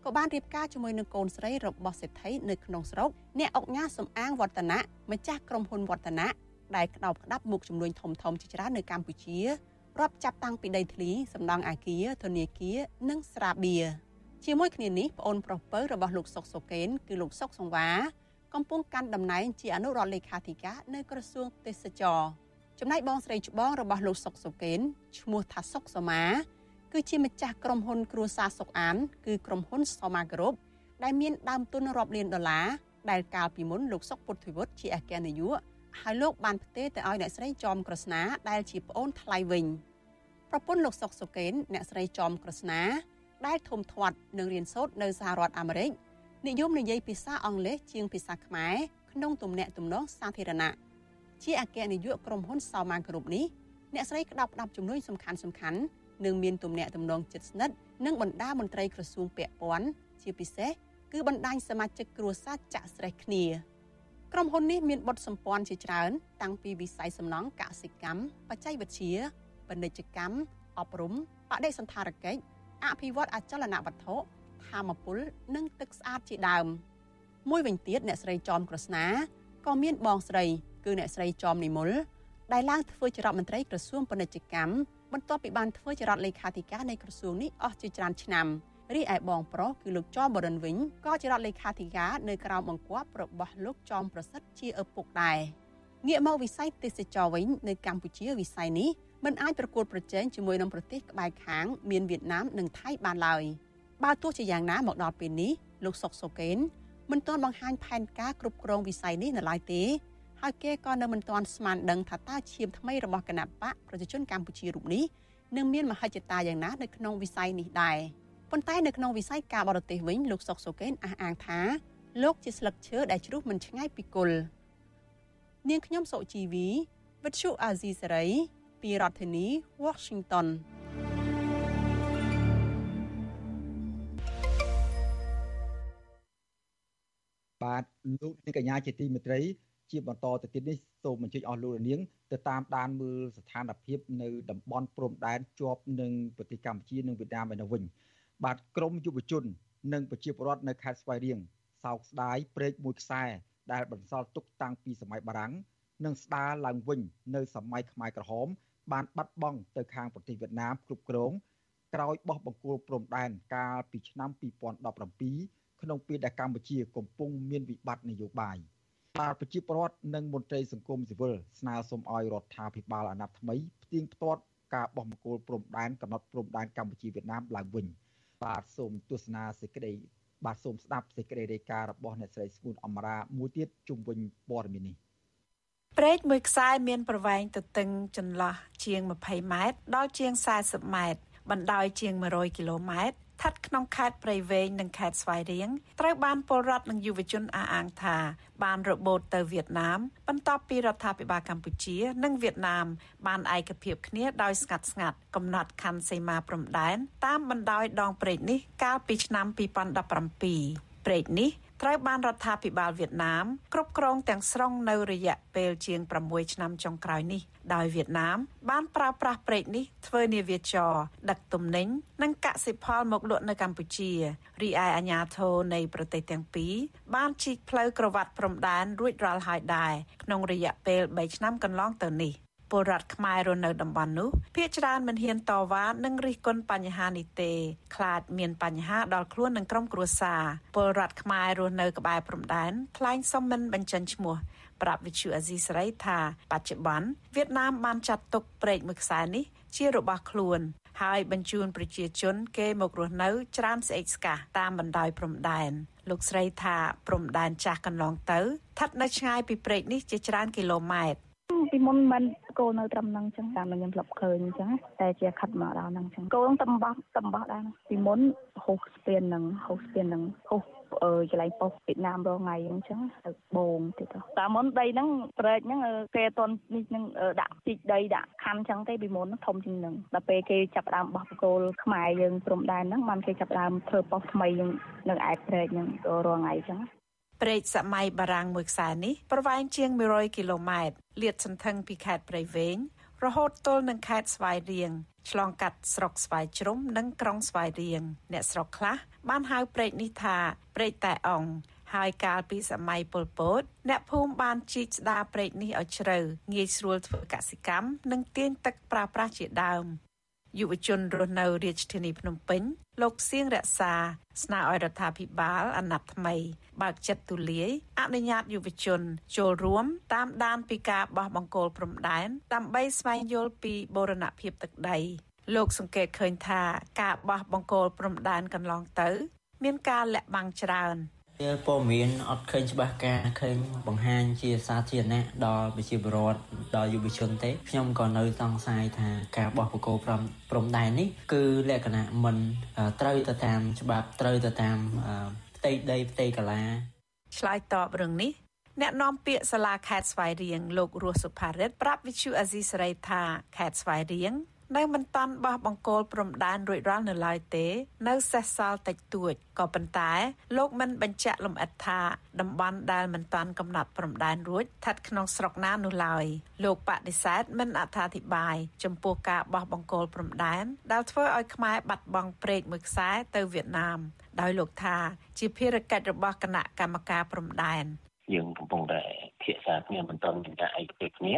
S23: ក៏បានរៀបការជាមួយនឹងកូនស្រីរបស់សេដ្ឋីនៅក្នុងស្រុកអ្នកអុកញ៉ាសំអាងវឌ្ឍនៈម្ចាស់ក្រុមហ៊ុនវឌ្ឍនៈដែលក្តោបក្តាប់មុខចំនួនធំធំជាច្រើននៅកម្ពុជារាប់ចាប់តាំងពីដីធ្លីសំណង់អាគារធនាគារនិងស្រាបៀរជាមួយគ្នានេះប្អូនប្រុសពៅរបស់លោកសុកសុកេនគឺលោកសុកសង្វាកំពុងកាន់តំណែងជាអនុរដ្ឋលេខាធិការនៅក្រសួងទេសចរចំណែកបងស្រីច្បងរបស់លោកសុកសុកេនឈ្មោះថាសុកសមា គឺជាម្ចាស់ក្រុមហ៊ុនគ្រួសារសុកអាន គឺក្រុមហ៊ុនសមាក្រុបដែលមានដើមទុនរាប់លានដុល្លារដែលកាលពីមុនលោកសុកពុទ្ធិវុឌ្ឍជាអគ្គនាយកហើយលោកបានផ្ទេរទៅឲ្យអ្នកស្រីចំក្រស្នាដែលជាប្អូនថ្លៃវិញប្រពន្ធលោកសុកសុកេនអ្នកស្រីចំក្រស្នាដែលធំធាត់នឹងរៀនសូត្រនៅសហរដ្ឋអាមេរិកនិយមនិយាយភាសាអង់គ្លេសជាងភាសាខ្មែរក្នុងទំនាក់ទំនងសាធារណៈជាអគ្គនាយកក្រុមហ៊ុនសោម៉ាគ្រប់នេះអ្នកស្រីក្តាប់ក្តាប់ជំនួយសំខាន់សំខាន់ និងមានទំនាក់ទំនងជិតស្និទ្ធនឹងបណ្ដាមន្ត្រីក្រសួងពាក់ព័ន្ធជាពិសេសគឺបណ្ដាញសមាជិកគ្រួសារចាក់ស្រេះគ្នាក្រុមហ៊ុននេះមានបុតសម្ព័ន្ធជាច្រើន តាំងពីវិស័យសំណង់កសិកម្មបច្ចេកវិទ្យាពាណិជ្ជកម្មអប់រំបដិសណ្ឋារកិច្ចអភិវឌ្ឍអចលនវត្ថុធម្មពល និងទឹកស្អាតជាដើម មួយវិញទៀតអ្នកស្រីចំក្រស្នាក៏មានបងស្រី គឺអ្នកស្រីចំនិមលដែលឡើងធ្វើជារដ្ឋមន្ត្រីក្រសួងពាណិជ្ជកម្ម បន្ទាប់ពីបានធ្វើជារដ្ឋលេខាធិការនៃក្រសួងនេះអស់ជាច្រើនឆ្នាំរីឯបងប្រុសគឺលោកចំបរិនវិញក៏ជារដ្ឋលេខាធិការនៅក្រោមបង្គាប់របស់លោកចំប្រសិទ្ធជាឪពុកដែរងាកមកវិស័យទេសចរវិញនៅកម្ពុជាវិស័យនេះមិនអាចប្រកួតប្រជែងជាមួយនឹងប្រទេសក្បែរខាង មានវៀតណាមនិងថៃបានឡើយបើទោះជាយ៉ាងណាមកដល់ពេលនេះលោកសុកសូកេនមិនទាន់បង្ហាញផែនការគ្រប់គ្រងវិស័យនេះនៅឡើយទេ ហើយគេក៏នៅមិនទាន់ស្មានដឹងថាតើឈាមថ្មីរបស់គណៈបកប្រជាជនកម្ពុជារូបនេះនឹងមានមហិច្ឆតាយ៉ាងណានៅក្នុងវិស័យនេះដែរប៉ុន្តែនៅក្នុងវិស័យការបរទេសវិញលោកសុកសូកេនអះអាងថាលោកជាស្លឹកឈើដែលជ្រុះមិនឆ្ងាយពីគល់នាងខ្ញុំសុជីវីវិទ្យុអាស៊ីសេរីពីរដ្ឋធានី Washington
S1: បាទលោកនាងកញ្ញាជាទីមេត្រី ជាបន្តទៅទៀតនេះសូមអញ្ជើញអស់លោកនាងទៅតាមដានមើលស្ថានភាពនៅតំបន់ព្រំដែនជាប់នឹងប្រទេសកម្ពុជានិងវៀតណាមឯនោះវិញបាទក្រមយុវជន និងប្រជាពលរដ្ឋនៅខេត្តស្វាយរៀងសោកស្ដាយព្រែកមួយខ្សែដែលបន្សល់ទុកតាំងពីសម័យបារាំងនិងស្ដារឡើងវិញនៅសម័យខ្មែរក្រហម បានបាត់បង់ទៅខាងប្រទេសវៀតណាមគ្រប់គ្រងក្រោយបោះបង្គោលព្រំដែនកាលពីឆ្នាំ2017ក្នុងពេលដែលកម្ពុជាកំពុងមានវិបត្តិនយោបាយ បាទប្រជាពលរដ្ឋនិងមន្ត្រីសង្គមស៊ីវិលស្នើសុំឲ្យរដ្ឋាភិបាលអាណត្តិថ្មីផ្ទៀងផ្ទាត់ការបោះបង្គោលព្រំដែនកំណត់ព្រំដែនកម្ពុជាវៀតណាមឡើងវិញបាទសូមទស្សនាសេចក្តីបាទសូមស្ដាប់សេចក្តីរាយការណ៍របស់អ្នកស្រីស្ងួនអមរាមួយទៀតជុំវិញព័ត៌មាននេះ
S19: ព្រែកមួយខ្សែមានប្រវែងទទឹងចន្លោះជាង20ម៉ែត្រដល់ជាង40ម៉ែត្របណ្ដោយជាង100គីឡូម៉ែត្រ ស្ថិតក្នុងខេត្តព្រៃវែងនិងខេត្តស្វាយរៀងត្រូវបានពលរដ្ឋនិងយុវជនអះអាងថា បានរបូតទៅវៀតណាមបន្ទាប់ពីរដ្ឋាភិបាលកម្ពុជា និងវៀតណាម បានឯកភាពគ្នាដោយស្ងាត់ស្ងាត់កំណត់ខណ្ឌសីមាព្រំដែនតាមបណ្ដោយដងព្រែកនេះកាលពីឆ្នាំ2017ព្រែកនេះ ត្រូវបានរដ្ឋាភិបាលវៀតណាមគ្រប់គ្រងទាំងស្រុងនៅរយៈពេលជាង6ឆ្នាំចុងក្រោយនេះដោយវៀតណាមបានប្រើប្រាស់ព្រែកនេះធ្វើនាវាចរដឹកទំនិញនិងកសិផលមកលក់នៅកម្ពុជារីឯអាជ្ញាធរនៃប្រទេសទាំងពីរបានជីកផ្លូវក្រវ៉ាត់ព្រំដែនរួចរាល់ហើយដែរក្នុងរយៈពេល3ឆ្នាំកន្លងទៅនេះ ពលរដ្ឋខ្មែររស់នៅតំបន់នោះភាគច្រើនមិនហ៊ានតវ៉ានិងរិះគន់បញ្ហានេះទេខ្លាចមានបញ្ហាដល់ខ្លួននិងក្រុមគ្រួសារពលរដ្ឋខ្មែររស់នៅក្បែរព្រំដែនថ្លែងសុំមិនបញ្ចេញឈ្មោះប្រាប់វិទ្យុអាស៊ីសេរីថាបច្ចុប្បន្នវៀតណាមបានចាត់ទុកព្រែកមួយខ្សែនេះជារបស់ខ្លួន ហើយបញ្ជូនប្រជាជន គេមករស់នៅច្រើនស្អេកស្កះតាមបណ្ដោយព្រំដែនលោកស្រីថាព្រំដែនចាស់កន្លងទៅស្ថិតនៅឆ្ងាយពីព្រែកនេះជាច្រើនគីឡូម៉ែត្រ
S24: ពីមុនមិនគោនៅត្រឹមហ្នឹងអញ្ចឹងតាមខ្ញុំធ្លាប់ឃើញអញ្ចឹងតែជាខិតមកដល់ហ្នឹងអញ្ចឹងគោនឹងតំបោះតំបោះដែរពីមុនហូសស្ពានហ្នឹងហូសស្ពានហ្នឹងហូសអឺកន្លែងប៉ុស្តិ៍វៀតណាមរងថ្ងៃអញ្ចឹងទៅបងទៀតទៅតាមមុនដីហ្នឹងប្រែកហ្នឹងគេអត់តនេះហ្នឹងដាក់ជីកដីដាក់ខណ្ឌអញ្ចឹងទេពីមុនធំជាងហ្នឹងដល់ពេលគេចាប់ដើមបោះបកគោលខ្មែរយើងព្រំដែនហ្នឹងបានគេចាប់ដើមធ្វើប៉ុស្តិ៍ថ្មីនឹងនៅឯប្រែកហ្នឹងរងថ្ងៃអញ្ចឹង
S19: ព្រែកសម័យបារាំងមួយខ្សែនេះប្រវែងជាង100គីឡូម៉ែត្រលាតសន្ធឹងពីខេត្តព្រៃវែងរហូតទល់នឹងខេត្តស្វាយរៀងឆ្លងកាត់ស្រុកស្វាយជ្រុំនិងក្រុងស្វាយរៀងអ្នកស្រុកខ្លះបានហៅព្រែកនេះថាព្រែកតែអង្គហើយកាលពីសម័យប៉ុលពត អ្នកភូមិបានជីកស្ដារព្រែកនេះឲ្យជ្រៅងាយស្រួលធ្វើកសិកម្មនិងទាញទឹកប្រើប្រាស់ជាដើម យុវជនរស់នៅរាជធានីភ្នំពេញលោកសៀងរក្សា ស្នើឲ្យរដ្ឋាភិបាលអាណត្តិថ្មី បើកចិត្តទូលាយអនុញ្ញាតយុវជន ចូលរួមតាមដានពីការបោះបង្គោលព្រំដែនដើម្បីស្វែងយល់ពីបូរណភាពទឹកដីលោកសង្កេតឃើញថាការបោះបង្គោលព្រំដែនកន្លងទៅ មានការលាក់បាំងច្រើន
S25: វាព័ត៌មានអត់ឃើញច្បាស់ការឃើញបង្ហាញជាសាធារណៈដល់ប្រជាពលរដ្ឋដល់យុវជនទេខ្ញុំក៏នៅសង្ស័យថាការបោះបកគោព្រំព្រំដែននេះគឺលក្ខណៈមិនត្រូវទៅតាមច្បាប់ត្រូវទៅតាមផ្ទៃដីផ្ទៃកាឡា
S19: ឆ្លើយតបរឿងនេះអ្នកនាំពាក្យសាលាខេត្តស្វាយរៀងលោករស់សុផារិតប្រាប់វិទ្យុអាស៊ីសេរីថាខេត្តស្វាយរៀង នៅមិនតាន់បោះបង្គោលព្រំដែនរួចរាល់នៅឡើយទេ នៅសេសសល់តិចតួចក៏ប៉ុន្តែ លោកមិនបញ្ជាក់លម្អិតថាតំបន់ដែលមិនតាន់កំណត់ព្រំដែនរួចស្ថិតក្នុងស្រុកណានោះឡើយលោកបដិសេធមិនអត្ថាធិប្បាយចំពោះការបោះបង្គោលព្រំដែនដែលធ្វើឲ្យខ្មែរបាត់បង់ព្រែកមួយខ្សែទៅវៀតណាម ដោយលោកថា ជាភារកិច្ចរបស់គណៈកម្មការព្រំដែន
S26: យើងកំពុងតែ ភាសាគ្នាមិនទាន់មានការឯកភាពគ្នា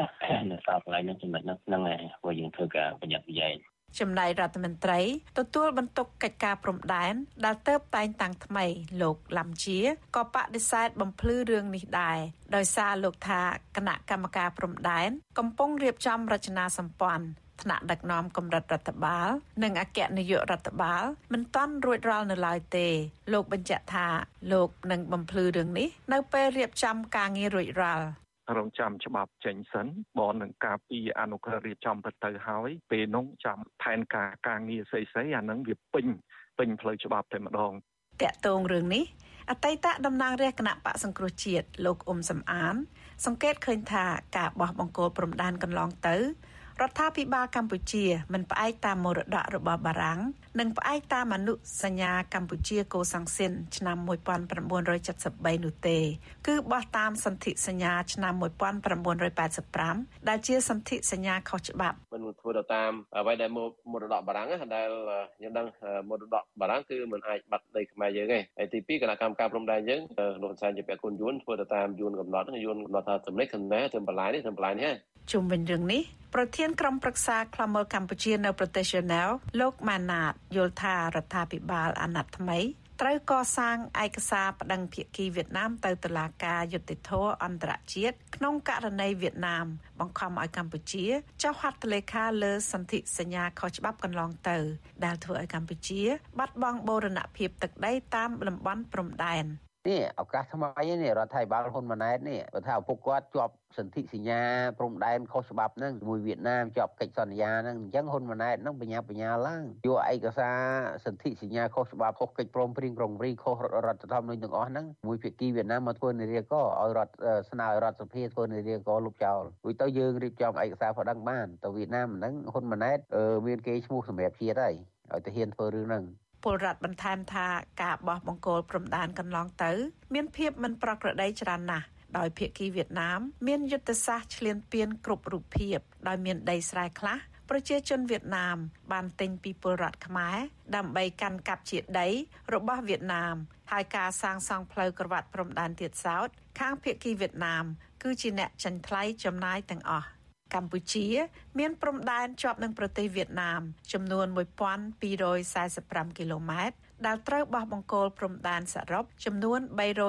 S26: នៅសល់កន្លែងហ្នឹងចំណុចហ្នឹងហ្នឹងឯងព្រោះយើងធ្វើការប្រញាប់ប្រយែង
S19: ចំណែករដ្ឋមន្ត្រីទទួលបន្ទុកកិច្ចការព្រំដែនដែលទៅតែងតាំងថ្មីលោកឡាំជាក៏បដិសេធបំភ្លឺរឿងនេះដែរដោយសារលោកថាគណៈកម្មការព្រំដែនកំពុងរៀបចំរចនាសម្ព័ន្ធ ថ្នាក់ដឹកនាំកម្រិតរដ្ឋបាល និងអគ្គនាយករដ្ឋបាលមិនទាន់រួចរាល់នៅឡើយទេលោកបញ្ជាក់ថាលោកនឹងបំភ្លឺរឿងនេះនៅពេលរៀបចំការងាររួចរាល់
S27: រងចាំច្បាប់ចេញសិនបននឹងការពីអនុក្រឹត្យរៀបចំទៅទៅហើយពេលនោះចាំផែនការការងារស្អីស្អីអានឹងវាពេញពេញផ្លូវច្បាប់តែម្ដង
S19: តកតងរឿងនេះអតីតតំណាងរាជគណៈបកសង្គ្រោះជាតិលោកអ៊ុំសំអាន សង្កេតឃើញថាការបោះបង្គោលព្រំដែនកន្លងទៅ រដ្ឋាភិបាលកម្ពុជាមិនផ្អែកតាមមរតករបស់បារាំងនិងផ្អែកតាមអនុសញ្ញាកម្ពុជាកូសាំងស៊ីនឆ្នាំ1973នោះទេ គឺបោះតាមសន្ធិសញ្ញាឆ្នាំ1985ដែលជាសន្ធិសញ្ញាខុសច្បាប់
S28: មិនធ្វើទៅតាមអ្វីដែលមរតកបារាំងដែលយើងដឹងមរតកបារាំងគឺមិនអាចបាត់ដីខ្មែរយើងទេហើយទី2គណៈកម្មការព្រំដែនយើងលោកសែនជាពាក់គុណយួនធ្វើទៅតាមយួនកំណត់យួនកំណត់ថាទំនេះកំណែធ្វើបន្លាយនេះធ្វើបន្លាយនេះ
S19: ជុំវិញរឿងនេះប្រធានក្រុមប្រឹក្សាខ្លមមើលកម្ពុជានៅប្រទេសជណែលលោកម៉ាណាតយល់ថារដ្ឋាភិបាលអាណត្តិថ្មីត្រូវកសាងឯកសារប្តឹងភាគីវៀតណាមទៅតុលាការយុត្តិធម៌អន្តរជាតិក្នុងករណីវៀតណាម បង្ខំឲ្យកម្ពុជាចុះហត្ថលេខាលើសន្ធិសញ្ញាខុសច្បាប់កន្លងទៅ ដែលធ្វើឲ្យកម្ពុជា បាត់បង់បូរណភាពទឹកដីតាមតំបន់ព្រំដែន
S29: នេះឱកាសថ្មីនេះរដ្ឋាភិបាលហ៊ុនម៉ាណែតនេះបើថាឪពុកគាត់ជាប់សន្ធិសញ្ញាព្រំដែនខុសច្បាប់ហ្នឹងជាមួយវៀតណាមជាប់កិច្ចសន្យាហ្នឹងអញ្ចឹងហ៊ុនម៉ាណែតហ្នឹងបញ្ញាបញ្ញាឡើងយកឯកសារសន្ធិសញ្ញាខុសច្បាប់ខុសកិច្ចព្រមព្រៀងក្រុងរីខុសរដ្ឋធម្មនុញ្ញទាំងអស់ហ្នឹងមួយភាគីវៀតណាមមកធ្វើនារីកឲ្យរដ្ឋស្នើឲ្យរដ្ឋសភាធ្វើនារីកលុបចោលរួចទៅយើងរៀបចំឯកសារប្តឹងបានទៅវៀតណាមហ្នឹងហ៊ុនម៉ាណែតមានគេឈ្មោះសម្រាប់ជាតិហើយឲ្យទៅហ៊ានធ្វើរឿងហ្នឹង
S19: ពពលរដ្ឋបន្ថែមថាការបោះបង្គោលព្រំដែនកន្លងទៅ មានភាពមិនប្រក្រតីច្រើនណាស់ដោយភាគីវៀតណាម មានយុទ្ធសាស្ត្រឈ្លានពានគ្រប់រូបភាពដោយមានដីស្រែខ្លះប្រជាជនវៀតណាម បានទិញពីពលរដ្ឋខ្មែរដើម្បីកាន់កាប់ជាដីរបស់វៀតណាមហើយការសាងសង់ផ្លូវក្រវ៉ាត់ព្រំដែនទៀតសោតខាងភាគីវៀតណាម គឺជាអ្នកចាញ់ថ្លៃចំណាយទាំងអស់ កម្ពុជា មានព្រំដែនជាប់នឹងប្រទេសវៀតណាម ចំនួន1245គីឡូម៉ែត្រដែលត្រូវបោះបង្គោលព្រំដែនសរុបចំនួន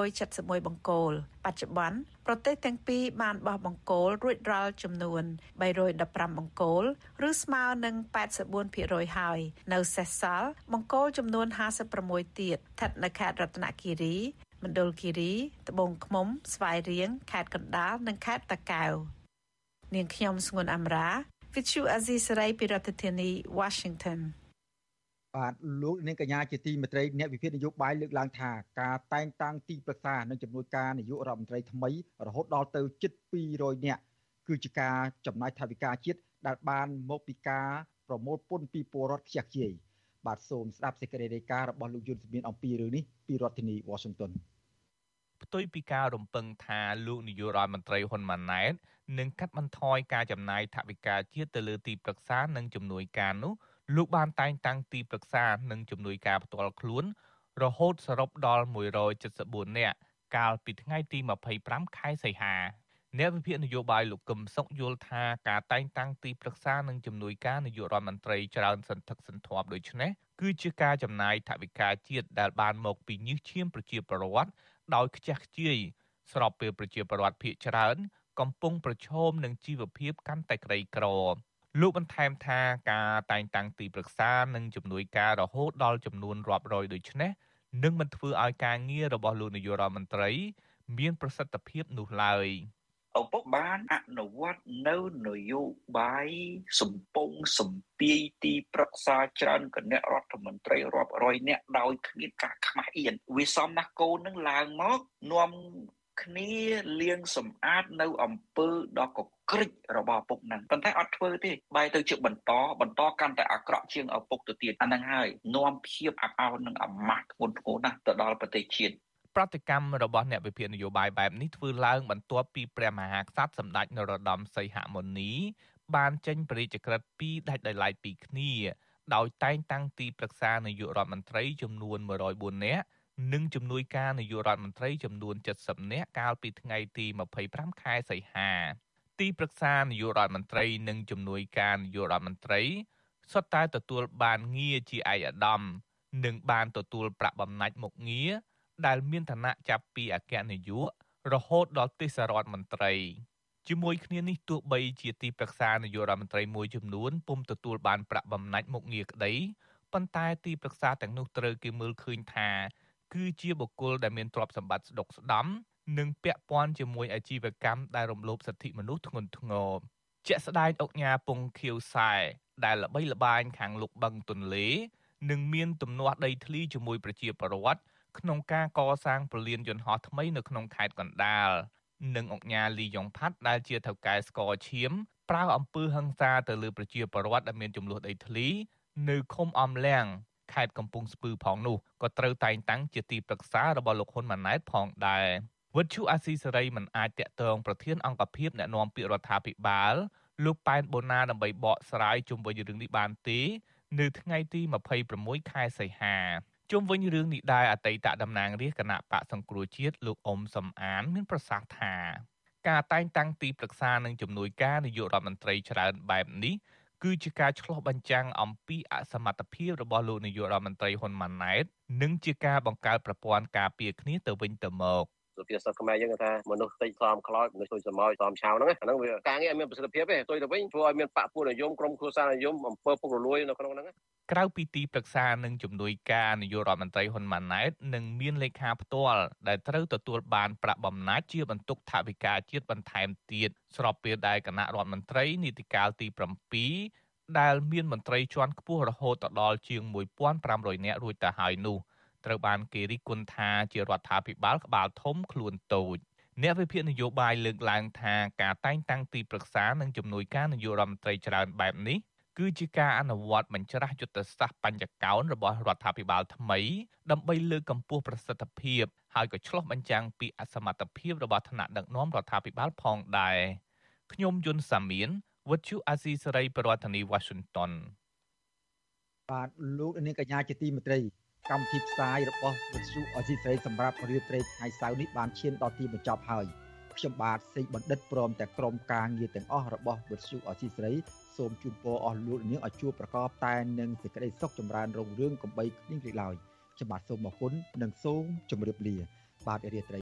S19: 371បង្គោលបច្ចុប្បន្នប្រទេសទាំងពីរបានបោះបង្គោលរួចរាល់ចំនួន315បង្គោលឬស្មើនឹង84%ហើយនៅសេសសល់បង្គោលចំនួន56ទៀតស្ថិតនៅខេត្តរតនគិរីមណ្ឌលគិរីត្បូងឃ្មុំស្វាយរៀងខេត្តកណ្ដាលនិងខេត្តតាកែវ នាងខ្ញុំស្ងួនអមរា Vithu Azisari ពីរដ្ឋធានី Washington
S1: បាទលោកនាងកញ្ញាជាទីមេត្រីអ្នកវិភាគនយោបាយលើកឡើងថាការតែងតាំងទីប្រឹក្សានិងចំនួនការនាយករដ្ឋមន្ត្រីថ្មីរហូតដល់ទៅជិត200នាក់គឺជាការចំណាយថវិកាជាតិដែលបានមកពីការប្រមូលពន្ធពីពលរដ្ឋខ្ជះខ្ជាយបាទសូមស្ដាប់សេចក្តីរាយការណ៍របស់លោកយុនសមៀនអំពីរឿងនេះពីរដ្ឋធានី Washington
S2: ផ្ទុយពីការរំពឹងថាលោកនាយករដ្ឋមន្ត្រីហ៊ុនម៉ាណែត នឹងកាត់បន្ថយការចំណាយថវិកាជាតិទៅលើទីប្រឹក្សានិងជំនួយការនោះលោកបានតែងតាំងទីប្រឹក្សានិងជំនួយការផ្ទាល់ខ្លួន រហូតសរុបដល់174នាក់កាលពីថ្ងៃទី25ខែសីហាអ្នកវិភាគនយោបាយលោកកឹមសុខយល់ថាការតែងតាំងទីប្រឹក្សានិងជំនួយការនាយករដ្ឋមន្ត្រីច្រើនសន្ធឹកសន្ធាប់ដូចនេះគឺជាការចំណាយថវិកាជាតិដែលបានមកពីញើសឈាមប្រជាពលរដ្ឋដោយខ្ជះខ្ជាយស្របពេលប្រជាពលរដ្ឋភៀសច្រើន កំពុងប្រឈមនឹងជីវភាពកាន់តែក្រីក្រលោកបន្ថែមថាការតែងតាំងទីប្រឹក្សានិងជំនួយការរហូតដល់ចំនួនរាប់រយដូចនេះនឹងមិនធ្វើឲ្យការងាររបស់លោកនាយករដ្ឋមន្ត្រី មានប្រសិទ្ធភាពនោះឡើយ
S30: ឪពុកបានអនុវត្តនៅនយោបាយសំពងសំពាយទីប្រឹក្សាច្រើនគណៈរដ្ឋមន្ត្រីរាប់រយនាក់ដោយគ្មានការខ្មាស់អៀនវាសមណាស់កូននឹងឡើងមកនាំ គ្នាលាងសម្អាតនៅអំពើដ៏កក្រិចរបស់ឪពុកហ្នឹងប៉ុន្តែអត់ធ្វើទេបែរទៅជាបន្តបន្តកាន់តែអាក្រក់ជាងឪពុកទៅទៀតអាហ្នឹងហើយនាំភាពអាប់អោននិងអាម៉ាស់ធ្ងន់ធ្ងរណាស់ទៅដល់ប្រទេសជាតិ
S2: ប្រតិកម្មរបស់អ្នកវិភាគនយោបាយបែបនេះធ្វើឡើងបន្ទាប់ពីព្រះមហាក្សត្រសម្ដេចនរោត្តមសីហមុនីបានចេញព្រះរាជក្រឹត្យពីរដាច់ដោយឡែកពីគ្នាដោយតែងតាំងទីប្រឹក្សានាយករដ្ឋមន្ត្រីចំនួន104នាក់ និងជំនួយការនាយករដ្ឋមន្ត្រីចំនួន70នាក់កាលពីថ្ងៃទី25ខែសីហាទីប្រឹក្សានាយករដ្ឋមន្ត្រីនិងជំនួយការនាយករដ្ឋមន្ត្រីសុទ្ធតែទទួលបានងារជាឯកឧត្តមនិងបានទទួលប្រាក់បំណាច់មុខងារដែលមានឋានៈចាប់ពីអគ្គនាយករហូតដល់ទេសរដ្ឋមន្ត្រីជាមួយគ្នានេះទោះបីជាទីប្រឹក្សានាយករដ្ឋមន្ត្រីមួយចំនួនពុំទទួលបានប្រាក់បំណាច់មុខងារក្តីប៉ុន្តែទីប្រឹក្សាទាំងនោះត្រូវគេមើលឃើញថា គឺជាបុគ្គលដែលមានទ្រព្យសម្បត្តិស្ដុកស្ដំនិងពាក់ព័ន្ធជាមួយអាជីវកម្មដែលរំលោភសិទ្ធិមនុស្សធ្ងន់ធ្ងរជាក់ស្ដែងអុកញ៉ាពងខៀវសែដែលល្បីល្បាញខាងលុកបឹងទន្លេនិងមានទំនាស់ដីធ្លីជាមួយប្រជាពលរដ្ឋក្នុងការកសាងប្រលានយន្តហោះថ្មីនៅក្នុងខេត្តកណ្ដាលនិងអុកញ៉ាលីយ៉ុងផាត់ដែលជាថៅកែស្ករឈាមប្រើអំពើហិង្សាទៅលើប្រជាពលរដ្ឋដែលមានចំនួនដីធ្លី នៅឃុំអំលៀង ខេត្តកំពង់ស្ពឺផងនោះក៏ត្រូវតែងតាំងជាទីប្រឹក្សារបស់លោកហ៊ុនម៉ាណែតផងដែរវិទ្យុអាស៊ីសេរីមិនអាចតាក់ទងប្រធានអង្គភិបអ្នកណែនាំពាក្យរដ្ឋាភិបាលលោកប៉ែនបូណាដើម្បីបកស្រាយជុំវិញរឿងនេះបានទេនៅថ្ងៃទី26ខែសីហាជុំវិញរឿងនេះដែរអតីតតំណាងរាជគណៈបកសង្គ្រោះជាតិលោកអ៊ុំសំអាន មានប្រសាសន៍ថា ការតែងតាំងទីប្រឹក្សានិងជំនួយការនាយករដ្ឋមន្ត្រីច្រើនបែបនេះ គឺជាការឆ្លុះបញ្ចាំងអំពីអសមត្ថភាពរបស់លោកនាយករដ្ឋមន្ត្រីហ៊ុនម៉ាណែត និងជាការបង្កើតប្រព័ន្ធការពារគ្នាទៅវិញទៅមក
S28: សុភាសិតខ្មែរយើងថាមនុស្សតិចខ្លោមខ្លោចមនុស្សទុយសមោចសមឆៅហ្នឹងអាហ្នឹងវាការងារអត់មានប្រសិទ្ធភាពទេទុយទៅវិញធ្វើឲ្យមានបកពួកនិយមក្រុមគ្រួសារនិយមអំពើពុករលួយនៅក្នុងហ្នឹង
S2: ក្រៅពីទីប្រឹក្សានិងជំនួយការនាយករដ្ឋមន្ត្រីហ៊ុនម៉ាណែតនឹងមានលេខាផ្ទាល់ដែលត្រូវទទួលបានប្រាក់បំណាច់ជាបន្ទុកថវិកាជាតិបន្ថែមទៀតស្របពេលដែលគណៈរដ្ឋមន្ត្រីនីតិកាលទី7ដែលមានមន្ត្រីជាន់ខ្ពស់រហូតដល់ជាង1500នាក់រួចទៅហើយនោះ ត្រូវបានគេរិះគន់ថាជារដ្ឋាភិបាលក្បាលធំខ្លួនតូចអ្នកវិភាគនយោបាយលើកឡើងថាការតែងតាំងទីប្រឹក្សានិងជំនួយការនយោបាយរដ្ឋមន្ត្រីច្រើនបែបនេះគឺជាការអនុវត្តបញ្ច្រាស់យុទ្ធសាស្ត្របញ្ញកោណរបស់រដ្ឋាភិបាលថ្មីដើម្បីលើកកម្ពស់ប្រសិទ្ធភាពហើយក៏ឆ្លុះបញ្ចាំងពីអសមត្ថភាពរបស់ថ្នាក់ដឹកនាំរដ្ឋាភិបាលផងដែរខ្ញុំយុនសាមៀនវុទ្ធុអាស៊ីសេរីប្រធានាធិបតី Washington
S1: បាទលោកនាងកញ្ញាជាទីមេត្រី កម្មវិធីផ្សាយរបស់វិទ្យុអស៊ីសេរីសម្រាប់រៀបត្រីថ្ងៃសៅរ៍នេះបានឈានដល់ទីបញ្ចប់ហើយខ្ញុំបាទសេកបណ្ឌិតព្រមទាំងក្រុមការងារទាំងអស់របស់វិទ្យុអស៊ីសេរីសូមជូនពរអស់លោកនាងឲ្យជួបប្រកបតែនឹងសេចក្តីសុខចម្រើនរុងរឿងកំបីគ្លៀងគ្លេឡើយខ្ញុំបាទសូមអរគុណនិងសូមជម្រាបលា បាទរាត្រី